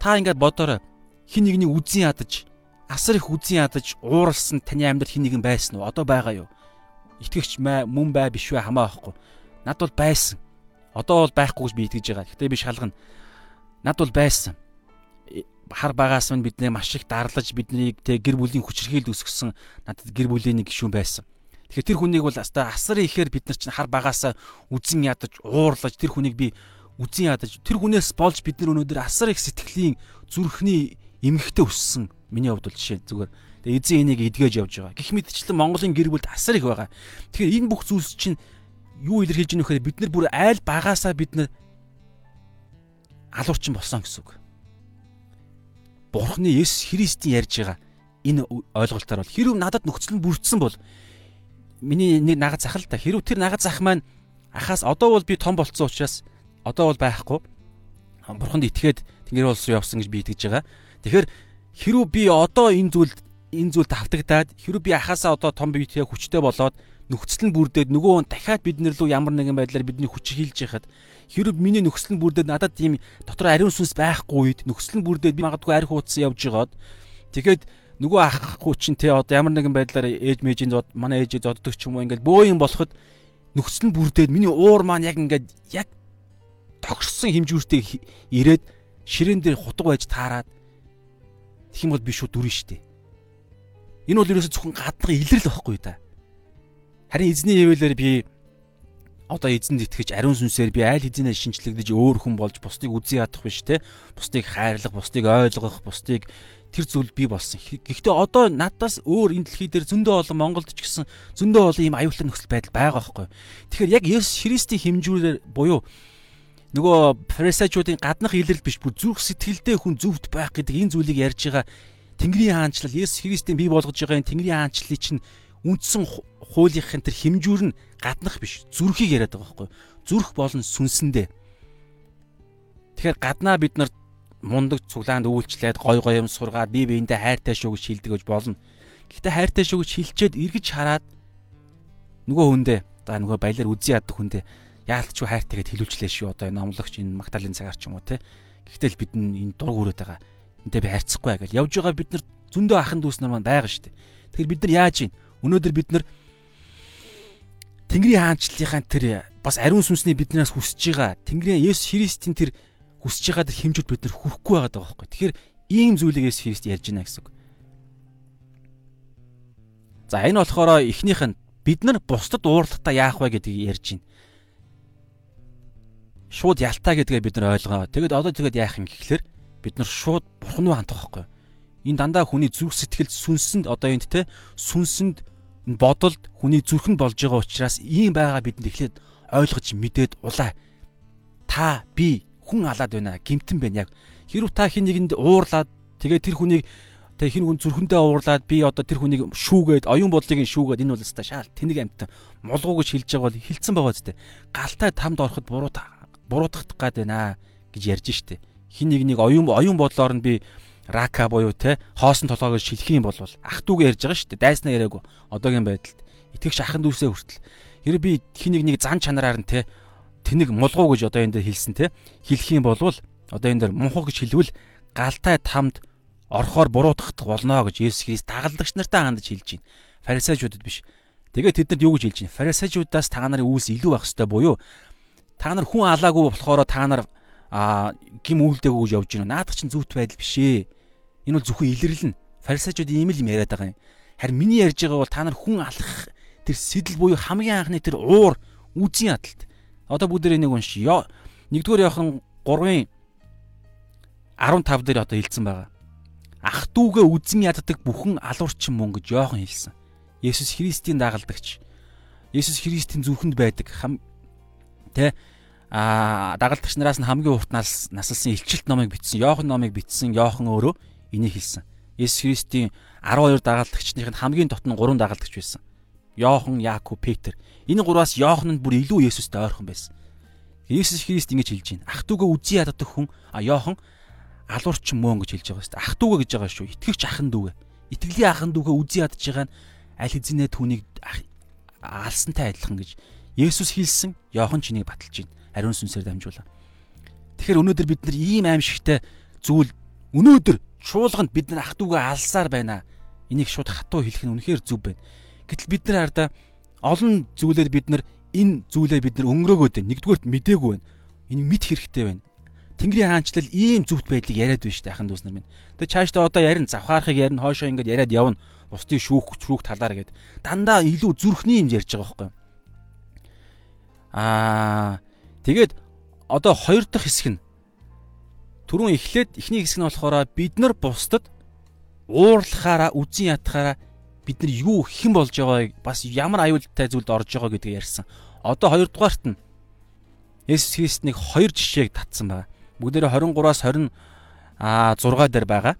та ингээд бодорой хин нэгний үзэн ядаж асар их үзэн ядаж ууралсан таны амьдрал хин нэгэн байсан уу? Одоо байгаа юу? Итгэгч мөн бай биш вэ хамаа байхгүй. Над бол байсан. Одоо бол байхгүй гэж би итгэж байгаа. Гэхдээ би шалгана. Над бол байсан. Хар багаас минь биднээ маш их дарлаж биднийг тэг гэр бүлийн хүчрхийлд өсгсөн надад гэр бүлийн нэг гишүүн байсан. Тэгэхээр тэр хүнийг бол асар ихээр бид нар чинь хар багаасаа үзэн ядаж уурлаж тэр хүнийг би үзэн ядаж тэр хүнээс болж бид нар өнөөдөр асар их сэтгэлийн зүрхний эмгэгтэй өссөн. Миний хувьд бол жишээ зүгээр Тэгээ эзэн энийг эдгэж явж байгаа. Гэх мэтчлэн Монголын гэр бүлд асар их байгаа. Тэгэхээр энэ бүх зүйлс чинь юу илэрхийлж байгаа нөхөр бид нар бүр айл багаасаа бид нар алуурчин болсон гэсэн үг. Бурхны Есүс Христийн ярьж байгаа энэ ойлголтоор бол хэрв надад нөхцөл нь бүрдсэн бол миний нэг нагад зах л та хэрв тэр нагад зах маань ахаас одоо бол би том болцсон учраас одоо бол байхгүй бурханд итгээд тэнгэр улс руу явсан гэж би итгэж байгаа. Тэгэхээр хэрв би одоо энэ зүйлд энэ зүйлд автагдаад хэрвээ би ахаасаа одоо том биетэй хүчтэй болоод нөхцөл нь бүрдээд нөгөө хүн дахиад биднэр лүү ямар нэгэн байдлаар бидний хүч хийлж яхад хэрвээ миний нөхцөл нь бүрдээд надад тийм дотор ариун сүнс байхгүй үед нөхцөл нь бүрдээд би магадгүй арх хуудсан явж байгаад тэгэхэд нөгөө ах хүчин те одоо ямар нэгэн байдлаар ээж мэжийн зод манай ээжээ зоддог ч юм уу ингээд бөө юм болоход нөхцөл нь бүрдээд миний уур маань яг ингээд яг тогссон хэмжүүртэй ирээд ширээн дээр хутга байж таарад Тэгэх юм бол биш үү дүрэн шүү дээ. Энэ бол ерөөсө зөвхөн гадны илрэл واخгүй да. Харин эзний хэвэлээр би одоо эзэнд итгэж ариун сүнсээр би айл хэзээ шинчлэгдэж өөр хүн болж бусдыг үгүй ядах биш те бусдыг хайрлах бусдыг ойлгох бусдыг тэр зүйл би болсон. Гэхдээ одоо надаас өөр энэ дэлхий дээр зөндөө олон Монголд ч гэсэн зөндөө олон ийм аюултай нөхцөл байдал байгаа байхгүй. Тэгэхээр яг Есүс Христийн хэмжүүрээр буюу нөгөө фарисеучуудын гаднах илрэл биш бүр зүрх сэтгэлдээ хүн зөвхт байх гэдэг энэ зүйлийг ярьж байгаа Тэнгэрийн хаанчлал Есүс Христийн бий болгож байгаа энэ Тэнгэрийн хаанчлалыг чинь үндсэн хуулийнхын тэр хэмжүүр нь гаднах биш зүрхийг яриад байгаа байхгүй зүрх болон сүнсэндээ. Тэгэхээр гаднаа бид нар мундаг цуглаанд үйлчлээд гой гой юм сургаад бие биендээ хайртай шүү гэж шилдэг гэж болно. Гэхдээ хайртай шүү гэж шилчээд эргэж хараад нөгөө хүндээ за нөгөө баялаар үзий яддаг хүндээ яалтчгүй хайртай гэд хэлүүлчлээ шүү одоо энэ номлогч энэ магтаалын цагаар ч юм уу те гэхдээ л бид энэ дург өрөөд байгаа энтэй би харьцахгүй гэж явж байгаа бид нар зөндөө ахын дүүс нар маань байгаа шүү дээ. Тэгэхээр бид нар яаж ийн? Өнөөдөр бид нар Тэнгэрийн хаанчлалынхаа тэр бас ариун сүнсний биднээс хүсэж байгаа Тэнгэрийн Есүс Христийн тэр хүсэж байгаа тэр хэмжүүд бид нар хүрхгүй байгаа даа байхгүй. Тэгэхээр ийм зүйлийг Есүс Христ ярьж байна гэсэн үг. За энэ болохоор эхнийх нь бид нар бусдад уурлахтаа яах вэ гэдгийг ярьж байна. Шууд ялтаа гэдгээ бид нар ойлгоо. Тэгэд одоо тэгэд яах юм гэхлээр бид нар шууд бурхан руу хандах байхгүй. Энэ дандаа хүний зүрх сэтгэл сүнсэнд одоо энд те сүнсэнд бодолд хүний зүрхэнд болж байгаа учраас ийм байгаа бидэнд эхлээд ойлгож мэдээд улаа. Та би хүн алаад байна. Гимтэн байна яг. Хэрв та хин нэгэнд уурлаад тэгээ тэр хүнийг тэг хин хүн зүрхэндээ уурлаад би одоо тэр хүнийг шүүгээд оюун бодлыг шүүгээд энэ бол өстой шаал тэнэг амт молгоо гэж хэлж байгаа бол хилцэн байгаа зү. Галтай тамд ороход буруу буруутгах гад байна гэж ярьж штэ хин нэг нэг оюун оюун бодлоор нь би рака буюу те хоосон толгой гэж шилэх юм бол ах дүүгээ ярьж байгаа дээ. Дайснаа яриаггүй. Одоогийн байдалд итгэгч ахын дүүсээ хүртэл хэрэг би хин нэг нэг зан чанараар нь те тэнэг мулгуу гэж одоо энэ дээр хэлсэн те хэлэх юм бол одоо энэ дээр мунхуу гэж хэлвэл галтай тамд орхоор буруутгах болно гэж Есүс Христ дагалдагч нартай хандаж хэлж байна. Фарисеучудад биш. Тэгээд тэднэрд юу гэж хэлж байна? Фарисеучудаас та нарын үйлс илүү байх ёстой буюу та нар хүн алаагүй болохоор та нар а гим үйлдэггүй гэж явж байна. Наадах чинь зүйт байдал биш ээ. Энэ бол зөвхөн илэрлэн. Фарисеучуд ийм л юм яриад байгаа юм. Харин миний ярьж байгаа бол та нар хүн алах тэр сэтэл буюу хамгийн анхны тэр уур үзийн ядалт. Одоо бүгдээ нэг унш. Нэгдүгээр яхан 3-ын 15 дээр одоо хэлсэн байгаа. Ах дүүгээ үзэн яддаг бүхэн алуурчин мөн гэж Йохан хэлсэн. Есүс Христийн дагалдагч. Есүс Христийн зүрхэнд байдаг тэ а дагалдагч нараас нь хамгийн урт нас насалсан илчилт номыг бичсэн. Йохан номыг бичсэн. Йохан өөрөө энийг хэлсэн. Есүс Христийн 12 дагалдагчных нь хамгийн дотн 3 дагалдагч байсан. Йохан, Яаков, Петр. Энэ гураас Йохан нь бүр илүү Есүстэй ойрхон байсан. Есүс Христ ингэж хэлж байна. Ах トゥ угээ үзий яддаг хүн а Йохан алуурч мөн гэж хэлж байгаа шүү дээ. Ах トゥ угээ гэж байгаа шүү. Итгэвч ахын дүүгээ. Итгэлийн ахын дүүгээ үзий ядж байгаа нь аль хэзээ түүнийг алсантай адилхан гэж Есүс хэлсэн. Йохан ч энийг баталж байна ариун сүнсээр дамжуулаа. Тэгэхээр өнөөдөр бид нар ийм аимшигтай зүйл өнөөдөр чуулганд бид нар ах トゥ угаа алсаар байна. Энийг шууд хатуу хэлэх нь үнэхээр зөв байна. Гэтэл бид нар хардаа олон зүйлээр бид нар энэ зүйлээ бид нар өнгөрөөгөөд байна. Нэгдүгээрт мдээгүй байна. Энийг мэд хэрэгтэй байна. Тэнгэрийн хаанчлал ийм зүвт байдлыг яриад байна шүү дээ ахын дүүс нар минь. Тэгээ цаашдаа одоо ярин завхаарахыг ярин хоошоо ингээд яриад явна. Бусдыг шүүх шүүх талаар гээд дандаа илүү зүрхний юм ярьж байгаа байхгүй. Аа тэгээд одоо хоёр дахь хэсэг нь түрүүн эхлээд эхний хэсэг нь болохоор бид нар бусдад уурлахаараа үзэн ятахаараа бид нар юу хэн болж байгааг бас ямар аюултай зүйлд орж байгаа гэдгийг ярьсан. Одоо хоёрдугаарт нь Есүс Христ нэг хоёр жишээг татсан байна бүгдээрээ 23-аас 26 дээр байгаа.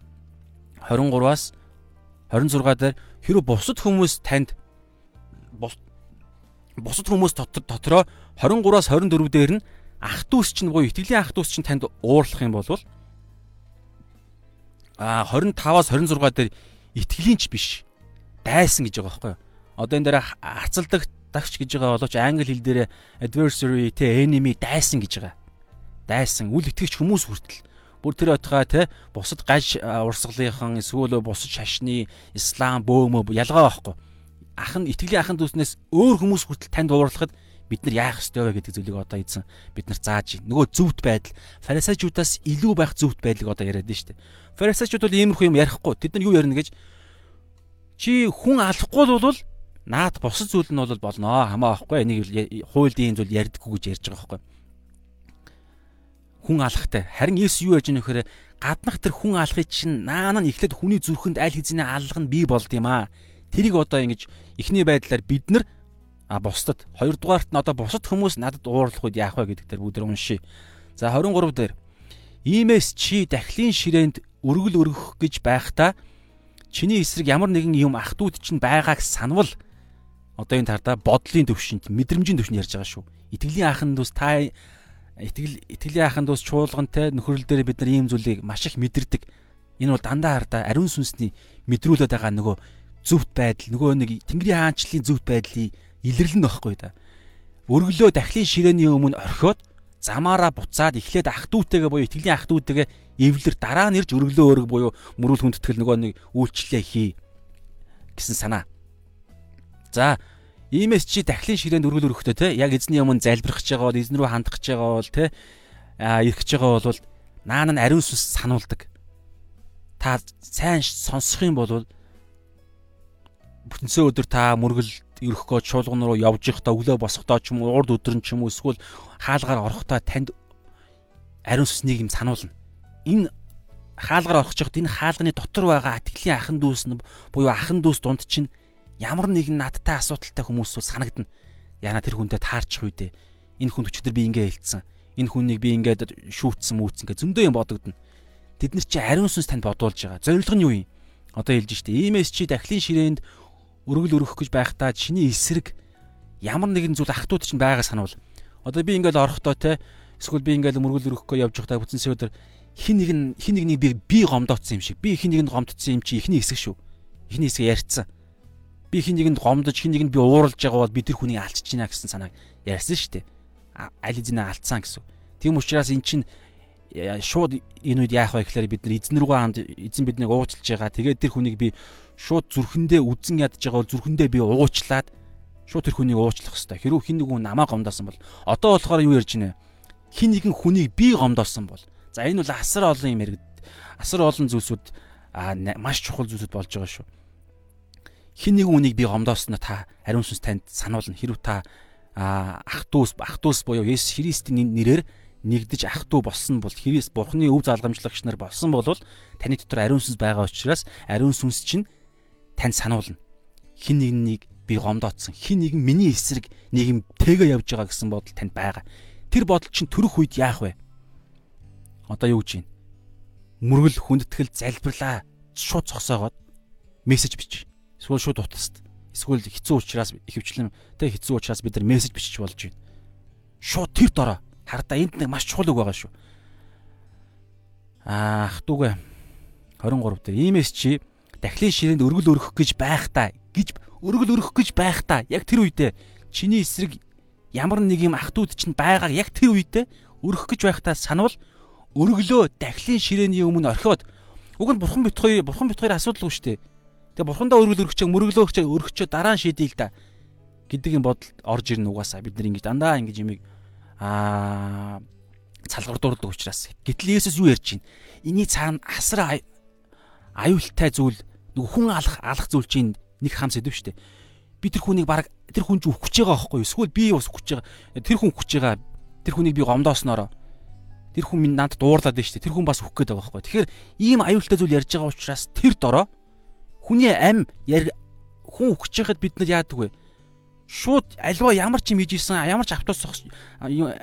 23-аас 26 дээр хэрвээ бусад хүмүүс танд бусад хүмүүс дотроо 23-аас 24 дээр нь ах дүүс чинь буюу итгэлийн ах дүүс чинь танд уурлах юм бол а 25-аас 26 дээр итгэлийн ч биш дайсан гэж байгаа байхгүй юу. Одоо энэ дээр хацалдаг дагч гэж байгаа боловч англи хэл дээр adversary те enemy дайсан гэж байгаа. Дайсан. Үл итгэгч хүмүүс хүртэл. Бүр тэр отгаа те бусад гаж урсгалынхан эсвэл бусад шашны ислам бөөмө ялгаа байхгүй ах нь итгэлийн ахын дүүснээс өөр хүмүүс хүртэл танд уурлахад бид нар яах ёстой вэ гэдэг зүйлийг одоо эзэн бид нар зааж байна. Нөгөө зөвхт байдал фарисеучудаас илүү байх зөвхт байдлыг одоо яриад байна шүү дээ. Фарисеучуд бол иймэрхүү юм ярихгүй. Тэд нар юу ярина гэж чи хүн алахгүй бол наад бусад зүйл нь бол болно хамаа байхгүй. Энийг хуульд ийм зүйл ярьдаггүй гэж ярьж байгаа байхгүй хүн алхахтай. Харин Есүс юу яаж нөхөр гаднах тэр хүн алхахыг чинь наана нь эхлээд хүний зүрхэнд аль хэзээ аллах нь бий болд юм аа. Тэрийг одоо ингэж ихний байдлаар бид нар а бусдад хоёрдугаарт нь одоо бусад хүмүүс надад уурлах үед яах вэ гэдэг дээр бүгд уншия. За 23 дээр иймээс чи дахлын ширээнд өргөл өргөх гэж байхдаа чиний эсрэг ямар нэгэн юм ах トゥ уд чинь байгааг санвал одоо энэ тардаа бодлын төвшөнд мэдрэмжийн төвшөнд ярьж байгаа шүү. Итгэлийн ахын дүүс та итгэл итгэлийн ахын дус чуулгантай нөхрөл дээр бид нар ийм зүйлийг маш их мэдэрдэг. Энэ бол дандаа хардаа ариун сүнсний мэдрүүлээд байгаа нөгөө зөвхт байдал, нөгөө нэг Тэнгэрийн хаанчлалын зөвхт байдлыг илэрлэн байхгүй да. Өргөлөө дахлын ширээний өмнө орхиод замаараа буцаад эхлээд ах дүүтэйгээ буюу итгэлийн ах дүүтэйгээ эвлэр дараа нь ирж өргөлөө өрг буюу мөрүүл хүндэтгэл нөгөө нэг үйлчлэлээ хий гэсэн санаа. За Иймээс чи дахлын ширээнд өргөл өрөхтэй те яг эзний өмнө залбирах гэж байгаа бол эзэн рүү хандах гэж байгаа бол те ирэх гэж байгаа бол наан нь ариун сүнс сануулдаг. Та сайн сонсох юм бол бүтэнсээ өдөр та мөргөл өрөхгөө чуулган руу явж явахдаа өглөө босохдоо ч юм уу урд өдөр нь ч юм уу эсвэл хаалгаар орохдоо танд ариун сүснийг юм сануулна. Энэ хаалгаар орох жоход энэ хаалганы дотор байгаа атгэлийн ахан дүүс нь буюу ахан дүүс дунд чинь ямар нэгэн надтай асуудалтай хүмүүс бол санагдана. Яна тэр хүнтэй таарчих үедээ энэ хүн өчигдөр би ингээ хэлсэн. Энэ хүнийг би ингээд шүүтсэн мүүцэн гэ зөндөө юм бодогдно. Тэд нар чи ариун сүнс танд бодуулж байгаа. Зорилго нь юу юм? Одоо хэлж штэ. Иймээс чи дахлын ширээнд өргөл өрөх гэж байхдаа чиний эсрэг ямар нэгэн зүйл ахтууд чинь байгаа санавал. Одоо би ингээд орохдоо те эсвэл би ингээд мөргөл өрөхгүй явж байхдаа бүтэн өдөр хин нэг нь хин нэгнийг би би гомдоцсон юм шиг. Би хин нэгэнд гомдсон юм чи ихний хэсэг шүү. Ихний хэсэг ярьцсан би хин нэгэнд гомдож хин нэгэнд би ууралж байгаа бол би тэр хүнийг алдчих гинэ гэсэн санааг ярьсан шүү дээ. Аль эзэнэ алдсан гэсэн. Тийм учраас эн чинь шууд энэ үед яах вэ гэхээр бид нар эзэн рүү ханд эзэн биднийг уучлж байгаа. Тэгээд тэр хүнийг би шууд зүрхэндээ үдэн ядж байгаа бол зүрхэндээ би уучлаад шууд тэр хүнийг уучлах хэрэгтэй. Хэрвээ хин нэгэн намаа гомдоосон бол одоо болохоор юу ярьж байна? Хин нэгэн хүнийг би гомдоосон бол за энэ бол асар олон юм яригд асар олон зүйлсүүд маш чухал зүйлсүүд болж байгаа шүү хин нэгэн үнийг би гомдоосноо та ариун сүнс танд сануулна. Хэрв та ах дүүс ах дүүс буюу Есүс Христийн нэрээр нэгдэж ах トゥ болсон бол Христ Бурхны өв залгамжлагч нар болсон бол таны дотор ариун сүнс байгаа учраас ариун сүнс чинь танд сануулна. Хин нэгнийг би гомдоодсон. Хин нэгэн миний эсрэг нэг юм тэгэ явж байгаа гэсэн бодол танд байгаа. Тэр бодол чинь төрөх үед яах вэ? Одоо юу гэж байна? Мөргөл хүндэтгэл залбирлаа шууд цогсоогоод мессеж бич. Эсвэл шууд утаст. Эсвэл хэцүү учраас ихэвчлэн тэг хэцүү учраас бид нар мессеж бичиж болж байна. Шууд тэр дорой. Хардаа энд нэг маш чухал үг байгаа шүү. Аах дүүгээ 23 дээр иймээс чи дахлын ширээнд өргөл өргөх гэж байхдаа гэж өргөл өргөх гэж байхдаа яг тэр үедээ чиний эсрэг ямар нэг юм ах トゥ уд чинь байгааг яг тэр үедээ өргөх гэж байхдаа санавал өргөлөө дахлын ширээний өмнө орхиод уг нь бурхан бит хоёр бурхан бит хоёр асуудалгүй шүү дээ Тэгээ бурхандаа өргөл өргөч мөрөглөө өргөч өргөчөө дараа нь шийдэе л да. Гэдэг юм бодол орж ирнэ угаасаа бид нар ингэж дандаа ингэж юмыг аа цалгардуурдаг учраас. Гэтэл Есүс юу ярьж байна? Иний цаана асар аюултай зүйл хүн алах алах зүйл чинь нэг хам сэдв штэ. Би тэр хүнийг баг тэр хүн ч үхэж байгаа байхгүй юу? Эсвэл би бас үхэж байгаа. Тэр хүн үхэж байгаа. Тэр хүнийг би гомдооснороо тэр хүн минь надад дуурлаад байна дээ. Тэр хүн бас үхэх гээд байгаа байхгүй. Тэгэхээр ийм аюултай зүйл ярьж байгаа учраас тэр дороо хүний ам хүн үхэж байхад бид нар яадаг вэ? Шууд альва ямар ч юм хийж исэн, ямар ч автобус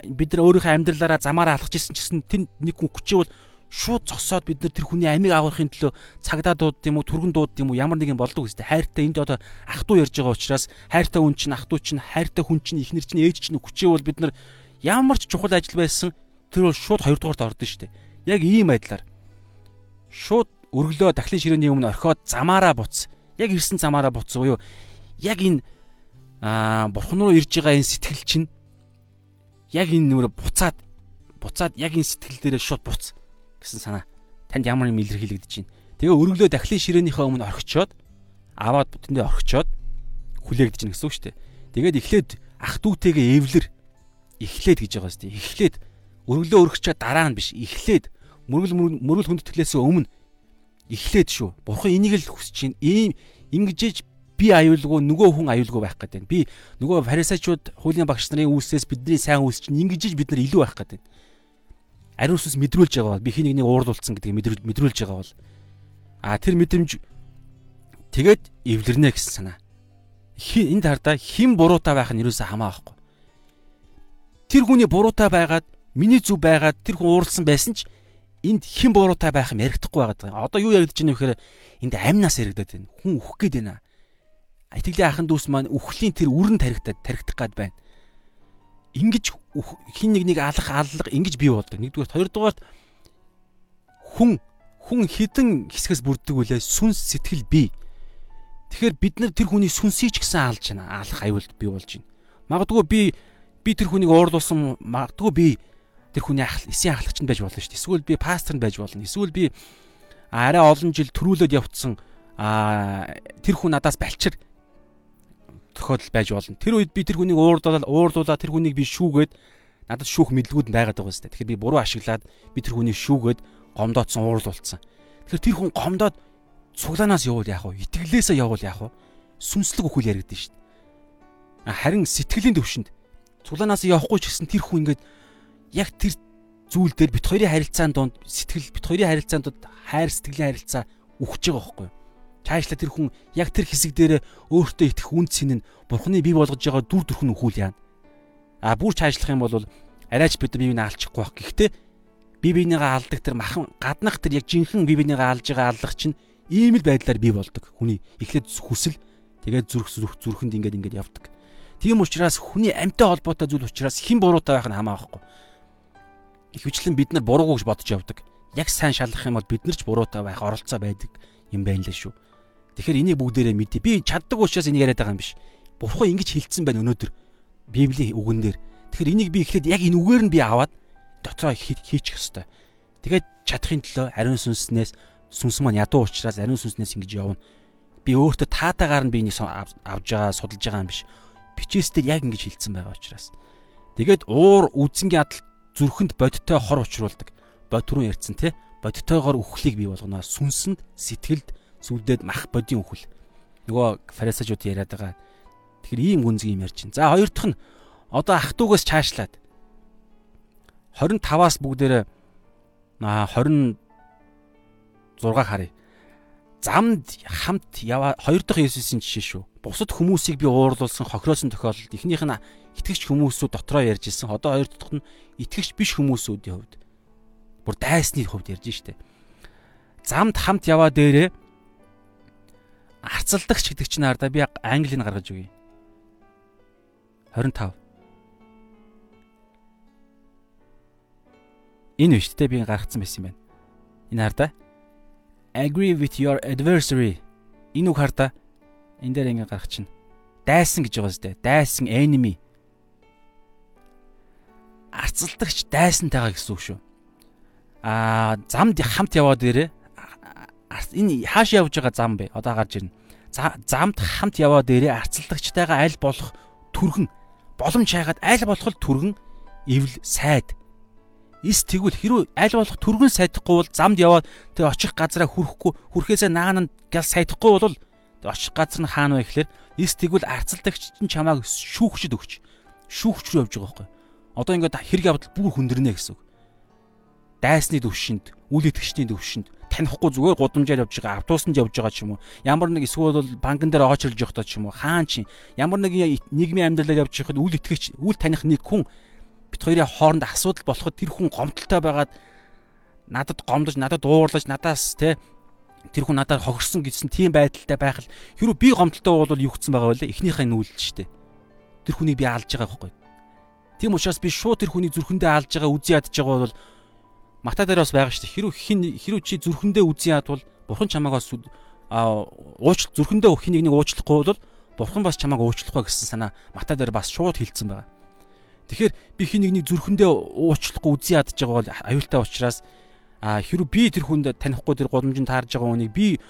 бид нар өөрийнхөө амьдралаараа замаараа алхаж исэн гэсэн тэр нэг хүн хүчээвэл шууд зогсоод бид нар тэр хүний амийг агуулахын төлөө цагдаа дууд юм уу, түргэн дууд юм уу, ямар нэгэн болдог үстэй. Хайртай энд одоо ах トゥ ярьж байгаа учраас хайртай хүн чинь ах トゥ чинь хайртай хүн чинь ихнэр чинь ээж чинь хүчээвэл бид нар ямар ч чухал ажил байсан тэр бол шууд хоёрдугаарт ордон шүү дээ. Яг ийм байдлаар шууд өргөлөө дахлын ширээний өмнө орхиод замаараа буц. Яг ирсэн замаараа буц уу юу? Яг энэ аа бурхан руу ирж байгаа энэ сэтгэл чинь яг энэ нүрэ буцаад буцаад яг энэ сэтгэл дээрээ шууд буц гэсэн санаа. Танд ямар юм илэрхийлэгдэж байна. Тэгээ өргөлөө дахлын ширээнийхээ өмнө орхичоод аваад тэндээ орхичоод хүлээгдэж байна гэсэн үг шүү дээ. Тэгээд эхлээд ах дүүтэйгээ эвлэр эхлээд гэж байгаа шүү дээ. Эхлээд өргөлөө өргөчөө дараа нь биш эхлээд мөргөл мөргөл хүндэтгэлээс өмнө эхлээд шүү. Бурхан энийг л хүсэж чинь ийм ингэжэж би аюулгүй нөгөө хүн аюулгүй байх гэдэг. Би нөгөө фарисеучуд хуулийн багш нарын үүсээс бидний сайн үүс чинь ингэжэж бид нар илүү байх гэдэг. Ариун сүнс мэдрүүлж байгаа бол би хин нэг уурлуулсан гэдгийг мэдрүүлж байгаа бол а тэр мэдрэмж тэгээд эвлэрнэ гэсэн санаа. Энд хардаа хэн буруутай байх нь юусаа хамаахгүй. Тэр хүний буруутай байгаад миний зүв байгаад тэр хүн ууралсан байсан ч энд хэн буруутай байх юм яригдахгүй байгаа. Одоо юу яригдж байна вэ гэхээр энд амнаас яригдаад байна. Хүн үхэх гээд байна. Итгэлийн ахын дүүс маань үхлийн тэр үрэн таригтаад таригдах гад байна. Ингиж хин нэг нэг алах аллах ингэж бий болдог. Нэгдүгээр хоёрдугаарт хүн хүн хідэн хэсгээс бүрддэг үлээ сүнс сэтгэл бий. Тэгэхээр бид нар тэр хүний сүнсийг ч гэсэн алж байна. Алах аюулд бий болж байна. Магадгүй би би тэр хүнийг уурлуулсан магадгүй би тэр хүний ах эсийн ахлагч нь байж болно шүү дээ. Эсвэл би пастор нь байж болно. Эсвэл би арай олон жил төрүүлээд явцсан тэр хүн надаас балчир тохиолдол байж болно. Тэр үед би тэр хүнийг уурдуулаад уурдуулаад тэр хүнийг би шүүгээд надад шүүх мэдлгүүд байгаад байгаа юм шүү дээ. Тэгэхээр би буруу ашиглаад би тэр хүнийг шүүгээд гомдоодсон уурлуулсан. Тэгэхээр тэр хүн гомдоод цуглаанаас явуул яах вэ? Итгэлээсээ явуул яах вэ? Сүнслэг өхөл яригдэн шүү дээ. Харин сэтгэлийн төвшөнд цуглаанаас явахгүй ч гэсэн тэр хүн ингээд яг тэр зүйл дээр бит хоёрын харилцаанд донд сэтгэл бит хоёрын харилцаанд донд хайр сэтгэлийн харилцаа үхэж байгаа байхгүй юу? Цаашла тэр хүн яг тэр хэсэг дээр өөртөө итгэх үнд цэн нь бурхны бий болгож байгаа дүр төрх нь өхүүл яана. А бүр цаашлах юм бол арайч бид биенээ алчихгүй байх. Гэхдээ бие биенийгээ алдаг тэр махан гаднах тэр яг жинхэнэ бие биенийгээ алж байгаа аллах чинь ийм л байдлаар бий болдог. Хүний эхлээд хүсэл тэгээд зүрх зүрх зүрхэнд ингээд ингээд явдаг. Тийм учраас хүний амьтай холбоотой зүйл учраас хэн буруутай байх нь хамаахгүй Ихэвчлэн бид нар буруу гэж бодож явдаг. Яг сайн шалгах юм бол бид нар ч буруутай байх оролцоо байдаг юм байна лээ шүү. Тэгэхээр энийг бүгдээрээ мэдээ. Би чаддаг учраас энийг яриад байгаа юм биш. Бурхан ингэж хэлсэн байна өнөөдөр Библийн үгэн дээр. Тэгэхээр энийг би эхлээд яг энэ үгээр нь би аваад дотроо хийчих хэвээр. Тэгээд чадахын төлөө ариун сүнснээс сүнс маань ядуу учраас ариун сүнснээс ингэж явна. Би өөртөө таатаагаар нь би энийг авж байгаа, судалж байгаа юм биш. Бичээстэй яг ингэж хэлсэн байгаа учраас. Тэгээд уур үзэнгийн адал зүрхэнд бодиттой хор учруулдаг. Бод түрүүн ярьсан тий. Бодиттойгоор үхлийг бий болгоно. Сүнсэнд сэтгэлд сүлдээд мах бодийн үхэл. Нөгөө фарисеучуд яриад байгаа. Тэгэхээр ийм гүнзгий юм ярьж байна. За хоёр дахь нь одоо ах トゥ угаас чаашлаад 25-аас бүгдээрээ аа 26 харъя. Замд хамт яваа хоёр дахь Есүсийн жишээ шүү. Бусад хүмүүсийг би уурлуулсан хохироосон тохиолдолд эхнийх нь итгэгч хүмүүсүүд дотроо ярьж ирсэн. Одоо хоёр дахь нь итгэгч биш хүмүүсүүдийн хувьд бүр дайсны хувьд ярьж штэ. Замд хамт яваа дээрээ арцалдагч гэдэг чинь ардаа би английг гаргаж өгье. 25. Энэ биш тэ би гаргацсан байсан юм байна. Энэ хардаа agree with your adversary. Энэ үг хардаа энэ дээр ингэ гарах чинь дайсан гэж байгаа зү. Дайсан enemy арцалдагч дайсантайгаа гэсэн үг шүү. Аа замд хамт яваад ирээ. Энэ хааш явж байгаа зам бэ? Одоо гарч ирнэ. Замд хамт яваад ирээ арцалдагчтайгаа аль болох түргэн боломж хайгаад аль болох түргэн эвл сайд Ис тэгвэл хэрүү аль болох түргэн сайдахгүй бол замд яваад тэг очих газараа хүрэхгүй хүрэхээсээ наан нь гал сайдахгүй бол очих газар нь хаана вэ гэхээр ис тэгвэл арцалдагч нь чамааг шүүгчд өгч шүүгч рүү явж байгаа байхгүй. Одоо ингээд хэрэг явдал бүр хүндэрнэ гэсэн үг. Дайсны төвшөнд, үйл итгэгчдийн төвшөнд танихгүй зүгээр гудамжаар явж байгаа, автобусанд явж байгаа ч юм уу. Ямар нэг эсвэл бол банкн дээр очирж явахдаа ч юм уу. Хаан чи ямар нэг нийгмийн амьдралаар явж байхад үйл итгэгч, үйл таних нэг хүн бит хоёрын хооронд асуудал болоход тэр хүн гомдолтой байгаад надад гомдож надад уурлаж надаас те тэр хүн надад хогорсон гэсэн тийм байдалтай байх л хэрүү би гомдолтой бол юу гэсэн байгаа вэ эхнийхээ нүүлж штэ тэр хүнийг би алж байгаа байхгүй тийм учраас би шууд тэр хүнийг зүрхэндээ алж байгаа үзий ядж байгаа бол мата дээр бас байгаа штэ хэрүү хин хэрүү чи зүрхэндээ үзий яд бол бурхан чамааг бас уучлах зүрхэндээ хин нэг нэг уучлахгүй бол бурхан бас чамааг уучлахгүй гэсэн санаа мата дээр бас шууд хилцсэн байгаа Тэгэхээр би хин нэгний зүрхэндээ уучлахгүй үзий ядж байгаа бол аюултай учраас хэрвээ би тэр хүнд танихгүй тэр голомжинд таарж байгаа хүнийг би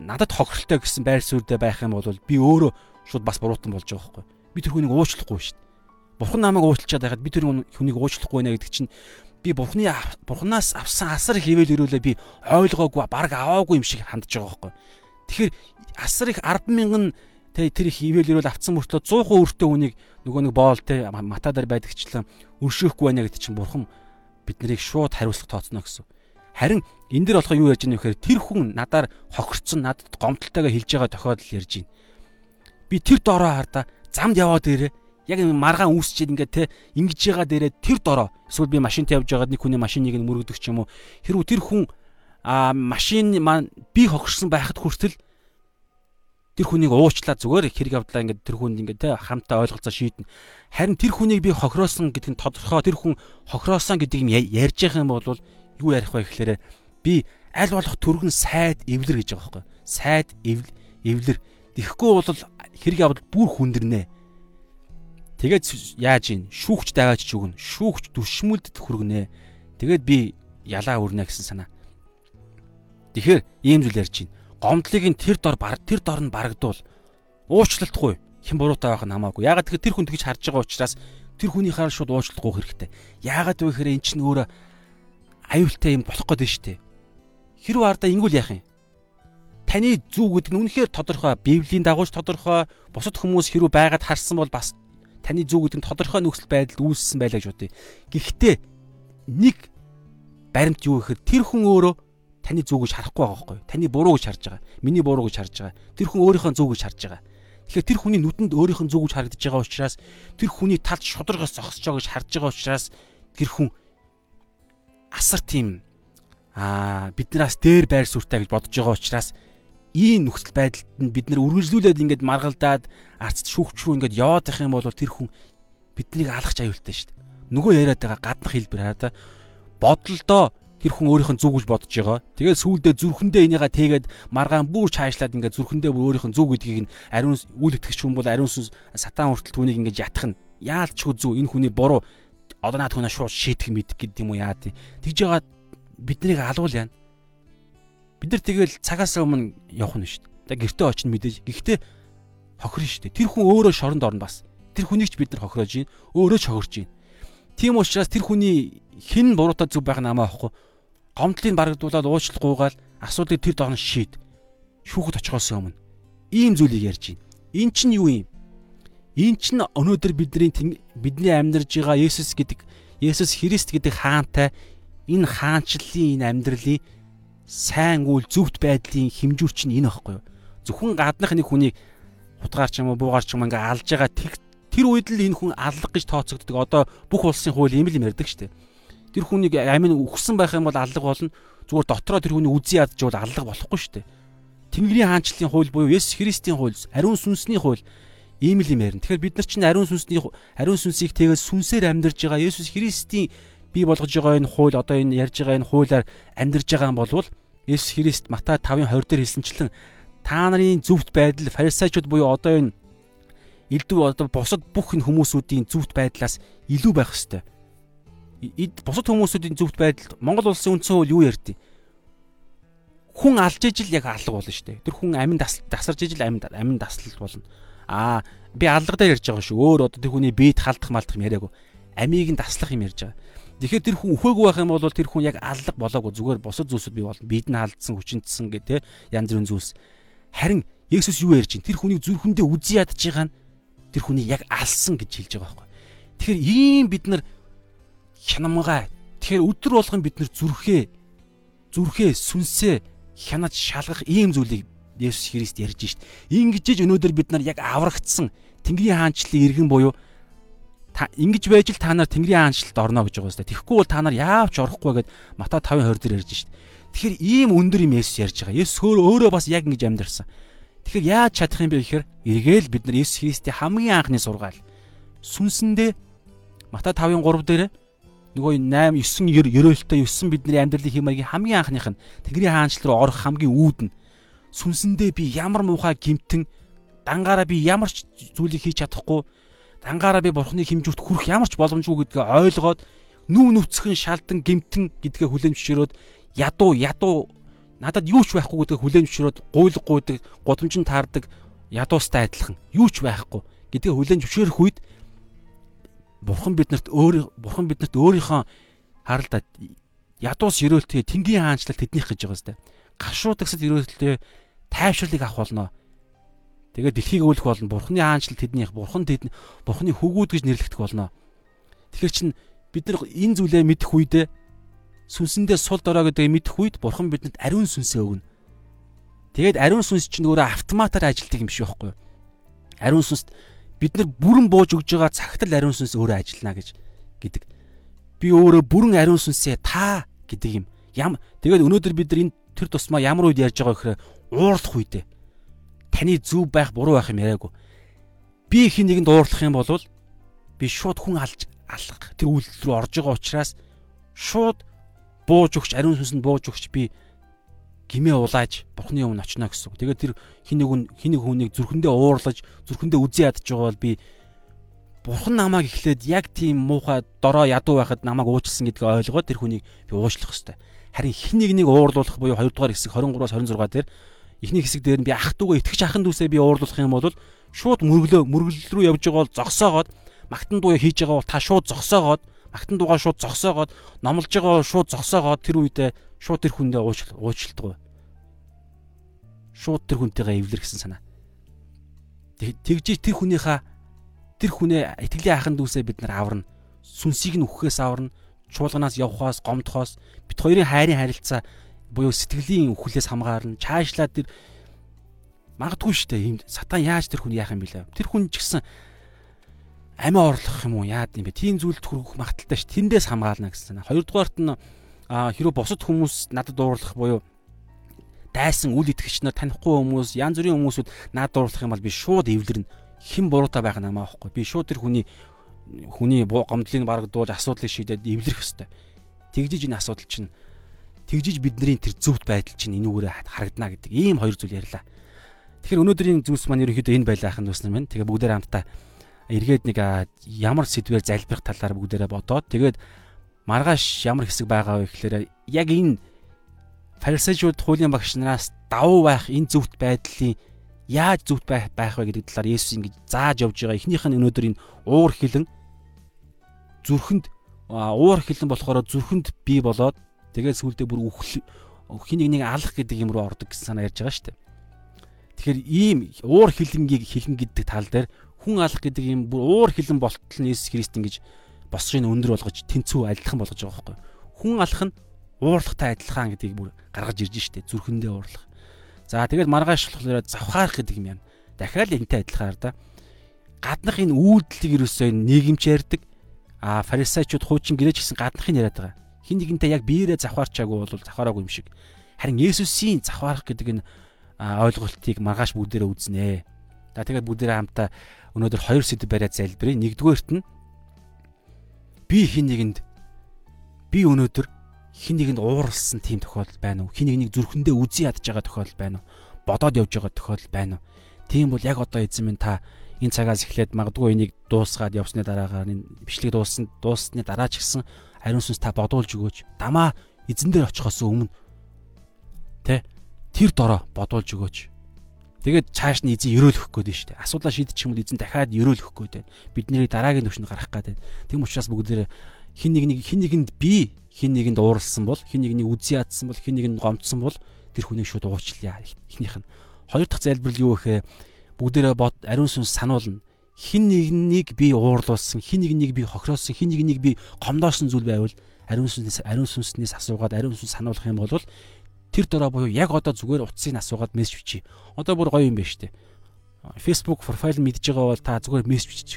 надад хохиролтой гэсэн байр суурьтай байх юм бол би өөрөө шууд бас буруутан болж байгаа байхгүй. Би тэр хүнийг уучлахгүй шүү дээ. Бурхан намайг уучлаад байхад би тэр хүнийг уучлахгүй байна гэдэг чинь би бурхны бурханаас авсан асар их хэвэл өрөөлөө би ойлгоогүй баг аваагүй юм шиг хандж байгаа байхгүй. Тэгэхээр асар их 10 мянган Тэ тэр их ивэл ирүүл авцсан мөртлөө 100% өртөө хүнийг нөгөө нэг боол те матадаар байдагчлан өршөөхгүй байна гэдэг чинь бурхан биднийг шууд хариуцлага тооцно гэсэн. Харин энэ дэр болохоо юу яаж ийм вэхээр тэр хүн надаар хохирцсон надад гомдолтойгоо хэлж байгаа тохиолдол ярьж байна. Би тэр дороо хардаа замд яваад ирээ. Яг маргаан үүсчихэд ингээд те ингэж байгаа дээрээ тэр дороо эсвэл би машинт явж байгаад нэг хүний машиныг нь мөрөгдөг ч юм уу. Хэрвээ тэр хүн а машин маань би хохирсон байхад хүртэл тэр хүнийг уучлаа зүгээр хэрэг явдлаа ингээд тэр хүнд ингээд те хамтаа ойлголцоо шийднэ. Харин тэр хүнийг би хохироосон гэдэг нь тодорхой тэр хүн хохироосон гэдэг юм ярьж явах юм бол юу ярих вэ гэхээр би аль болох түргэн сайд эвлэр гэж байгаа байхгүй. Сайд эвлэр. Тэгэхгүй бол хэрэг явдал бүр хүндэрнэ. Тэгээд яаж ийн шүүгч дагааж ч үгэн. Шүүгч дүшмүлдэд хүргэнэ. Тэгээд би ялаа үрнэ гэсэн санаа. Тэгэхээр ийм зүйл ярьж байна гомдлыг нь тэр дор тэр дор нь барагдвал уучлалтгүй хэн буруутай байх нь хамаагүй. Ягаад гэвэл тэр хүн тэгж харж байгаа учраас тэр хүний хараа шууд уучлахгүй хэрэгтэй. Ягаад вэ гэхээр эн чинь өөрөө аюултай юм болох гээд штэ. Хэрвээ ардаа ингүүл яах юм? Таны зүг гэдэг нь үнэхээр тодорхой. Библийн дагууч тодорхой. Бусад хүмүүс хэрвээ байгаад харсан бол бас таны зүг гэдэг нь тодорхой нөхцөл байдалд үүссэн байлаа гэж бодъё. Гэхдээ нэг баримт юу гэхээр тэр хүн өөрөө таны зүг гэж харахгүй байгаа байхгүй. Таны буруу гэж харж байгаа. Миний буруу гэж харж байгаа. Тэр хүн өөрийнхөө зүг гэж харж байгаа. Тэгэхээр тэр хүний нүдэнд өөрийнх нь зүг гэж харагдаж байгаа учраас тэр хүний талд шударгаас зогсож байгаа гэж харж байгаа учраас тэр хүн асар тийм аа биднээс дээр байр суурьтай гэж бодож байгаа учраас ийм нөхцөл байдалд нь бид нэр үргэлжлүүлээд ингээд маргалдаад арцд шүүгч рүү ингээд яваад их юм бол тэр хүн биднийг алгах аюултай шүү дээ. Нөгөө яриад байгаа гаднах хэлбэр хараа та бодлолдоо тэр хүн өөрийнх нь зүг гэж бодож байгаа. Тэгээд сүүлдээ зүрхэндээ энийгээ тэгээд маргаан бүр чаашлаад ингээд зүрхэндээ бүр өөрийнх нь зүг гэдгийг нь ариун үйл итгэгч хүн бол ариун сатан хүртэл түүнийг ингээд ятах нь яалчгүй зүг энэ хүний буруу одоо наад хүнээ шууд шийдэх мэдэх гэдэг юм уу яа тий. Тэгж байгаа биднийг алуул яана. Бид нар тэгэл цагаас өмнө явах нь шүү дээ. Тэг гэртээ очино мэдээж. Гэхдээ хохирно шүү дээ. Тэр хүн өөрөө шоронд орно бас. Тэр хүнийг ч бид нар хохироож гин. Өөрөө ч хохирж гин. Тийм учраас тэр хүний хэн буруутай зүг байх нь амаа ахгүй гомдлыг барагдуулаад уучлах гуйгаал асуудлыг тэр доогно шийд. Шүүхэд очихоос өмнө ийм зүйлийг ярьж байна. Эн чинь юу юм? Эн чинь өнөөдөр бидний бидний амьдарж байгаа Есүс гэдэг Есүс Христ гэдэг хаантай энэ хаанчлалын энэ амьдралын сайн үйл зөвхт байдлын хэмжүүр чинь энэ байхгүй юу? Зөвхөн гаднах нэг хүнийг хутгаар ч юм уу буугаар ч юм ингээ алж байгаа тэр үед л энэ хүн аллах гэж тооцогддог. Одоо бүх улсын хууль ийм л юм ярьдаг шүү дээ тэр хүнийг амин өгсөн байх юм бол аллах болно. Зүгээр дотроо тэр хүний үзий ядж бол аллах болохгүй шүү дээ. Тэнгэрийн хаанчлалын хууль буюу Есүс Христийн хууль, ариун сүнсний хууль ийм л юм ярина. Тэгэхээр бид нар чинь ариун сүнсний ариун сүнсийг тэгээд сүнсээр амьдарж байгаа Есүс Христийн бий болгож байгаа энэ хууль одоо энэ ярьж байгаа энэ хуулиар амьдарж байгаа юм болвол Есүс Христ Матай 5:20 дээр хэлсэнчлэн та нарын зөвхт байдал фарисеучуд буюу одоо энэ элдв одоо бусад бүх энэ хүмүүсүүдийн зөвхт байдлаас илүү байх ёстой бусад хүмүүсийн зөвхт байдалд Монгол улсын үндсэн хууль юу ярьдیں۔ Хүн алж ижил яг алга болно шүү дээ. Тэр хүн амин дасарж ижил амин амин таслалт болно. Аа би алга дээр ярьж байгаа шүү. Өөр одоо тэр хүний биед халдах малдах юм яриаггүй. Амийг нь таслах юм ярьж байгаа. Тэгэхээр тэр хүн өхөөгүй байх юм бол тэр хүн яг алга болоогүй зүгээр босод зүйлсүүд бий болно. Бид нь халдсан, хүчинтсэн гэх те янз бүрийн зүйлс. Харин Есүс юу ярьж байна? Тэр хүнийг зүрхэндээ үзий ядж байгаа нь тэр хүний яг алсан гэж хэлж байгаа байхгүй. Тэгэхээр ийм бид нар хянамгаа. Тэгэхээр өдөр болгон бид нар зүрхээ зүрхээ сүнсээ хянаж шалгах ийм зүйлийг Есүс Христ ярьж шít. Ингэж өнөөдөр бид нар яг аврагдсан Тэнгэрийн хаанчлалын иргэн буюу та ингэж байж л та нар Тэнгэрийн хаанчлалд орно гэж байгаа юм байна. Тэгэхгүй бол та нар яавч орохгүй гэд Матай 5:20 дээр ярьж шít. Тэгэхээр ийм өндөр юм Есүс ярьж байгаа. Есүс өөрөө бас яг ингэж амьдарсан. Тэгэхээр яаж чадах юм бэ гэхээр эргээл бид нар Иесус Христийн хамгийн анхны сургаал сүнсэндээ Матай 5:3 дээр нөгөө 8 9 ерөөлтөй 9 бидний амьдралын хэмээгийн хамгийн анхных нь Тэнгэрийн хаанчлал руу орох хамгийн үүд нь сүнсэндээ би ямар муухай гимтэн дангаараа би ямар ч зүйлийг хийж чадахгүй дангаараа би бурхны хэмжүүрт хүрэх ямар ч боломжгүй гэдгээ ойлгоод нүү нүцгэн шалдан гимтэн гэдгээ хүлээн зөвшөөрөөд ядуу ядуу надад юу ч байхгүй гэдгийг хүлээн зөвшөөрөөд гуйлг гуйдаг, годомжин таардаг ядуустай адилхан юу ч байхгүй гэдгийг хүлээн зөвшөөрөх үед бурхан биднэрт өөр бурхан биднэрт өөрийнхөө харалдаа ядуус өрөөлтөө тэнгийн хаанчлал тэднийх гэж байгаа сте. Гашуудагсад өрөөлтөө тайвшрлыг авах болно. Тэгээд дэлхийг өвлөх болно. Бурханы хаанчлал тэднийх, бурхан тэд бурханы хөгүүд гэж нэрлэгдэх болно. Тэгэхээр чин бид нар энэ зүйлээ мэдэх үедээ сүнсэндээ сул дорой гэдгийг мэдэх үед бурхан бидэнд ариун сүнсээ өгнө. Тэгээд ариун сүнс чинь өөрөө автоматар ажилтдаг юм шиг байхгүй юу? Ариун сүнст бид нар бүрэн бууж өгж байгаа цагт л ариун сүнс өөрөө ажиллана гэж гэдэг. Би өөрөө бүрэн ариун сүнсээ та гэдэг юм. Ям тэгээд өнөөдөр бид нар энэ тэр тусмаа ямар үед ярьж байгаа гэхээр уурлах үедээ таны зөв байх буруу байх юм яриаггүй. Би хин нэгэнд уурлах юм бол би шууд хүн алж алах тэр үйлдэл рүү орж байгаа учраас шууд бууж өгч ариун сүнсэнд бууж өгч би гимээ улааж бурхны өмнө очино гэсэн. Тэгээд тэр хин нэг хин нэг хүнийг зүрхэндээ уурлаж зүрхэндээ үзий ядж байгаа бол би бурхан намайг эхлээд яг тийм муухай дорой ядуу байхад намайг уучлсан гэдгийг ойлгоод тэр хүнийг би уушлах хэвээр. Харин хин нэг нэг уурлуулах буюу 2 дугаар хэсэг 23-аас 26 дээр эхний хэсэг дээр нь би ах トゥ угаа итгэж ахын дүүсээ би уурлуулах юм бол шууд мөрөглөө мөргөл рүү явж байгаа бол зогсоогоод магтан дуу хийж байгаа бол та шууд зогсоогоод Магтан дугаа шууд зогсоогоод номлож байгаа шууд зогсоогоод тэр үедээ шууд тэр хүндээ уучлалдаг. Шууд тэр хүнтэйгээ эвлэр гэсэн санаа. Тэгжиж тэр хүнийхээ тэр хүнээ итгэлийн ахын дүүсээ бид нар аварна. Сүнсийг нь үхэхээс аварна. Чуулганаас явхаас, гомдохоос бит хоёрын хайрын харилцаа буюу сэтгэлийн үхлээс хамгаарна чаашлаад тэр магадгүй шүү дээ ийм сатан яаж тэр хүн яах юм бэлээ тэр хүн ч гэсэн амиа орлох юм уу яад юм бэ тийм зүйлд хүрэх магадaltaа ш тэндээс хамгаална гэсэн. Хоёрдугаарт нь хэрвээ босод хүмүүс надад дуурлах буюу дайсан үл итгэгчнэр танихгүй хүмүүс янз бүрийн хүмүүсүүд надад дуурлах юм бол би шууд эвлэрнэ. Хэн буруутай байх намаа аахгүй. Би шууд тэр хүний хүний гомдлыг барагдуулж асуудлыг шийдээд эвлэрэх хэвээр. Тэгжиж энэ асуудал чинь тэгжиж бидний тэр зөвхт байдал чинь энүүгээр харагдана гэдэг ийм хоёр зүйл ярьлаа. Тэгэхээр өнөөдрийн зүйлс маань ерөнхийдөө энэ байлаах нь үснэ мэн. Тэгээ бүгдээр хамтаа эргээд нэг ямар сэдвээр залбирах талаар бүгдээрээ бодоод тэгээд маргааш ямар хэсэг байгаа вэ гэхээр яг энэ фарисеучуд хуулийн багш нараас давуу байх энэ зөвхт байдлын яаж зөвхт байх байх вэ гэдэг талаар Есүс ингэж зааж явж байгаа. Эхнийх нь өнөөдөр энэ уур хилэн зүрхэнд уур хилэн болохоор зүрхэнд бий болоод тэгээд сүулдэ бүр үхэл хин нэг нэг алах гэдэг юм руу ордог гэсэн санаа ярьж байгаа шүү дээ. Тэгэхээр ийм уур хилэнгийг хилэн гэдэг тал дээр хүн алах гэдэг юм бүр уур хилэн болтол нь Иесус Христ ингэж босшийг өндөр болгож тэнцүү адилхан болгож байгаа байхгүй. Хүн алах нь уурлахтай адилхан гэдгийг бүр гаргаж ирж штэ зүрхэндээ уурлах. За тэгээд маргааш болохоор завхаарах гэдэг юм яа. Дахиад энтэй адилхаар да. Гаднах энэ үйлдэлийг юусоо нийгэмч ярьдаг. А фарисеучуд хуучин гэрэж гисэн гаднахыг яриад байгаа. Хин нэгэнтэй яг биеэрээ завхаарчаагүй бол завхаараагүй юм шиг. Харин Есүсийн завхаарах гэдэг энэ ойлголтыг маргааш бүгдээрээ үзнэ. За тэгээд бүгдээрээ хамтаа өнөөдөр хоёр сэдв бариад залбирая. Нэгдүгээрт нь би хин нэгэнд би өнөөдөр хин нэгэнд ууралсан тийм тохиолдол байна уу? Хин нэгнийг зүрхэндээ үзий ядж байгаа тохиолдол байна уу? Бодоод явж байгаа тохиолдол байна уу? Тийм бол яг одоо эзэн минь та энэ цагаас эхлээд магадгүй энийг дуусгаад явсны дараагаар энэ бичлэг дууссан дууссны дараа ч гэсэн ариун сүнс та бодуулж өгөөч. Дамаа эзэн дээр очихоос өмнө тэ тэр дороо бодуулж өгөөч. Тэгээд цааш нь эзэн өрөөлөх гээд байна шүү дээ. Асуудлаа шийдчих юм бол эзэн дахиад өрөөлөх гээд байна. Бидний дараагийн төвшөнд гарах гээд байна. Тэм учраас бүгдээр хин нэг нэг хин нэгэнд би хин нэгэнд ууралсан бол хин нэгний үзий ядсан бол хин нэгэнд гомдсон бол тэр хүнийг шууд уучлаа. Эхнийх нь. Хоёр дахь залбирал юу гэхээр бүгдээрээ бод ариун сүнс сануулна. Хин нэгнийг би уурлуулсан, хин нэгнийг би хохироосон, хин нэгнийг би гомдоосон зүйл байвал ариун сүнснээс ариун сүнснээс асуугаад ариун сүнс сануулах юм бол тэр дөрөө буюу яг одоо зүгээр утсыг асуугаад мессеж бичиж. Одоо бүр гоё юм байна шүү дээ. Facebook профайл мэдж байгаа бол та зүгээр мессеж бичиж.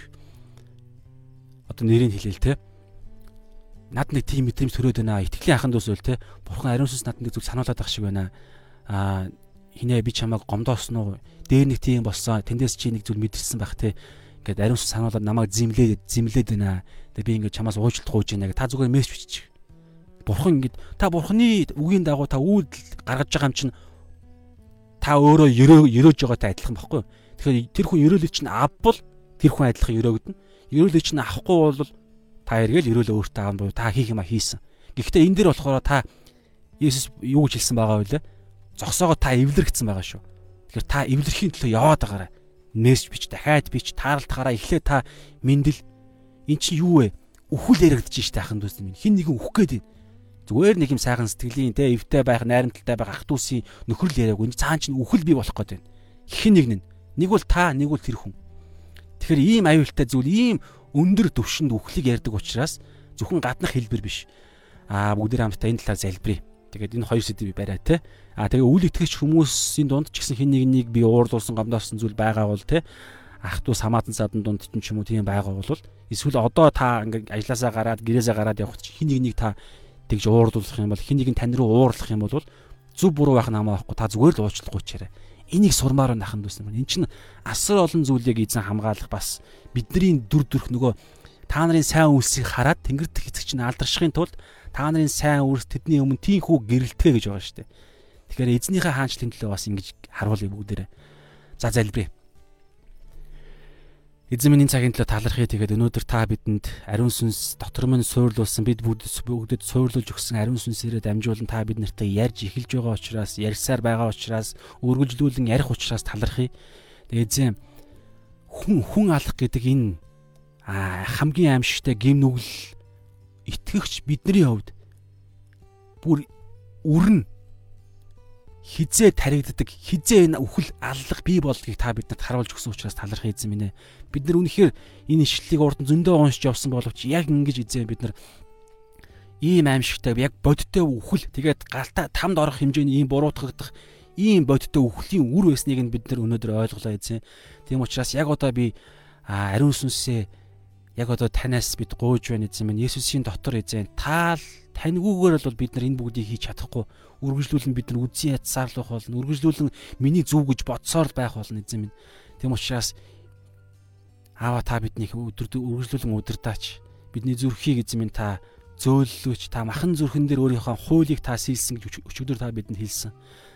Одоо нэрийг хэлээл те. Над нэг тийм мэдрэмж төрөөд байна. Итгэлийн ахын дүүс үл те. Бурхан ариун сүнс надад нэг зүйл сануулад байх шиг байна. Аа хинэ би чамайг гомдоосон уу? Дээр нэг тийм болсон. Тэндээс чи нэг зүйл мэдэрсэн байх те. Ингээд ариун сүнс сануулад намайг зимлээд зимлээд байна. Тэгээ би ингээд чамаас уучлалт гуйж байна. Та зүгээр мессеж бичиж бурхан ингэж та бурханы үгийн дагуу та үйлдэл гаргаж байгаа юм чинь та өөрөө ерөөж байгаатай адилхан баггүй. Тэгэхээр тэр хүн ерөөлөг чинь авбал тэр хүн адилхан ерөөгдөн. Ерөөлөг чинь авахгүй бол та эргээл ерөөлөө өөртөө аав буюу та хийх юма хийсэн. Гэхдээ энэ дэр болохоор та Есүс юу гэж хэлсэн байгаа вэ? Зогсоогоо та эвлэрэгдсэн байгаа шүү. Тэгэхээр та эвлэрхийн төлөө яваад байгаарай. Мессеж бич, дахиад бич, таарлахаараа эхлээ та мэндэл эн чинь юу вэ? Үхэл яригдчих штэ ахын дүүс минь. Хин нэгэн үхэх гээд байна Зүгээр нэг юм сайхан сэтгэлийн те эвтэй байх, найрамдалтай байх ах トゥ усын нөхрөл яриаг энэ цаан чинь үхэл бий болох гээд байна. Хин нэг нь нэг бол та, нэг бол тэр хүн. Тэгэхээр ийм аюултай зүйл, ийм өндөр төвшөнд үхлийг ярьдаг учраас зөвхөн гаднах хэлбэр биш. Аа бүгд хамтдаа энэ талаар залбирая. Тэгээд энэ хоёр сэдвийг бариа те. Аа тэгээ үйл итгэгч хүмүүсийн дунд ч гэсэн хин нэг нэг би уурлуулсан гомдоосон зүйл байгаа бол те ах トゥ самаатан садан дунд ч юм уу тийм байгаа бол эсвэл одоо та ингээ ажилласаа гараад гэрээсээ гараад явах хин нэг нэг та тэгж уурлуулах юм бол хин нэг нь тань руу уурлах юм бол зүв буруу байх нь хамаа байхгүй та зүгээр л уучлахгүй чараа. Энийг сурмаар наханд дүүсэн байна. Энд чинь асар олон зүйлийг эзэн хамгаалах бас бидний дүр төрх нөгөө та нарын сайн үйлсийг хараад тэнгэр дэх эцэг чинь алдаршихын тулд та нарын сайн үйлс тэдний өмнө тийхүү гэрэлтгэ гэж байгаа шүү дээ. Тэгэхээр эзнийхээ хаанчлалын төлөө бас ингэж харуулъя бүгдээрээ. За залбирая. Эзэн минь цагийн төлөө талархъя. Тэгээд өнөөдөр та бидэнд ариун сүнс дотор минь суурлуулсан бид бүгдэд суурлуулж өгсөн ариун сүнсээрээ дамжуулан та бид нартай ярьж эхэлж байгаа учраас ярьсаар байгаа учраас үргэлжлүүлэн ярих учраас талархъя. Тэгээд эзэн хүн хүн алах гэдэг энэ хамгийн аимшигтай гим нүгэл итгэгч бидний хувьд бүр үрнэ хизээ таригддаг хизээ энэ үхэл аллах бий болдгийг та бидэнд харуулж өгсөн учраас талархах эзэн минь ээ. Бид нар үнэхээр энэ ишлэлийг урд нь зөндөө уншиж явсан боловч яг ингэж эзэн бид нар ийм аимшигтай яг бодиттой үхэл тэгээд галтаа тамд орох хэмжээний ийм буруутгагдах ийм бодиттой үхлийн үр байсныг нь бид нар өнөөдөр ойлголоо эзэн. Тийм учраас яг одоо би ариун сүнсээ яг одоо танаас бид гуйж байна эзэн минь Есүсийн дотор эзэн таал таньгүйгээр бол бид нар энэ бүгдийг хийж чадахгүй. Үргэлжлүүлэн бид нар үзэн ядсаарлах болно үргэлжлүүлэн миний зүв гэж бодсоор байх болно эзэн минь тийм учраас аава та биднийг өдөр үргэлжлүүлэн удирдаач бидний зүрхийг эзэн минь та зөөллөөч та махан зүрхэн дээр өөрийнхөө хуулийг та сийлсэн гэж өчигдөр та бидэнд хэлсэн.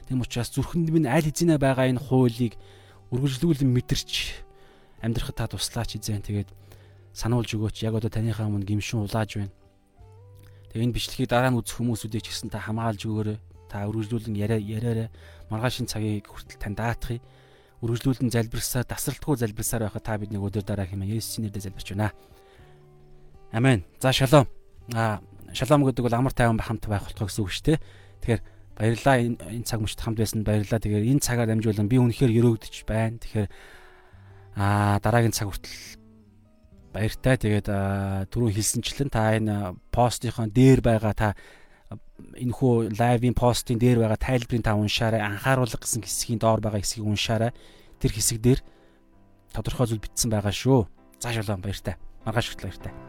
Тийм учраас зүрхэнд минь аль хэзээ байгаа энэ хуулийг үргэлжлүүлэн мэдэрч амьдрахад та туслаач эзэн. Тэгээд сануулж өгөөч. Яг одоо таныхаа өмнө гимшин улааж байна. Тэгээ энэ бичлэгийг дараа нь үзэх хүмүүсүүдийг ч гэсэн та хамгаалж өгөөрэй. Та үргэлжлүүлэн яриа яриараа маргаашийн цагийг хүртэл тань даатахыг үргэлжлүүлэн залбирсаар тасралтгүй залбирсаар байхад та бидний өдөр дараа хэмээн Есүсийн нэрээр залбирч байна. Амен. За шалом. А шалом гэдэг бол амар тайван хамт байх болтгоо гэсэн үг шүү дээ. Тэгэхээр баярлалаа энэ цаг мөчт хамт байсан баярлалаа. Тэгэхээр энэ цагаар дамжуулан би үнэхээр өрөөгдөж байна. Тэгэхээр а дараагийн цаг хүртэл баяртай. Тэгээд түрүүн хэлсэнчлэн та энэ постынхон дээр байгаа та энэ хүү лайвын постын дээр байгаа тайлбарыг та уншаарай. Анхааруулга гэсэн хэсгийн доор байгаа хэсгийг уншаарай. Тэр хэсэг дээр тодорхой зүйл бичсэн байгаа шүү. Заашаалаа баяртай. Маргааш хүртэл баяртай.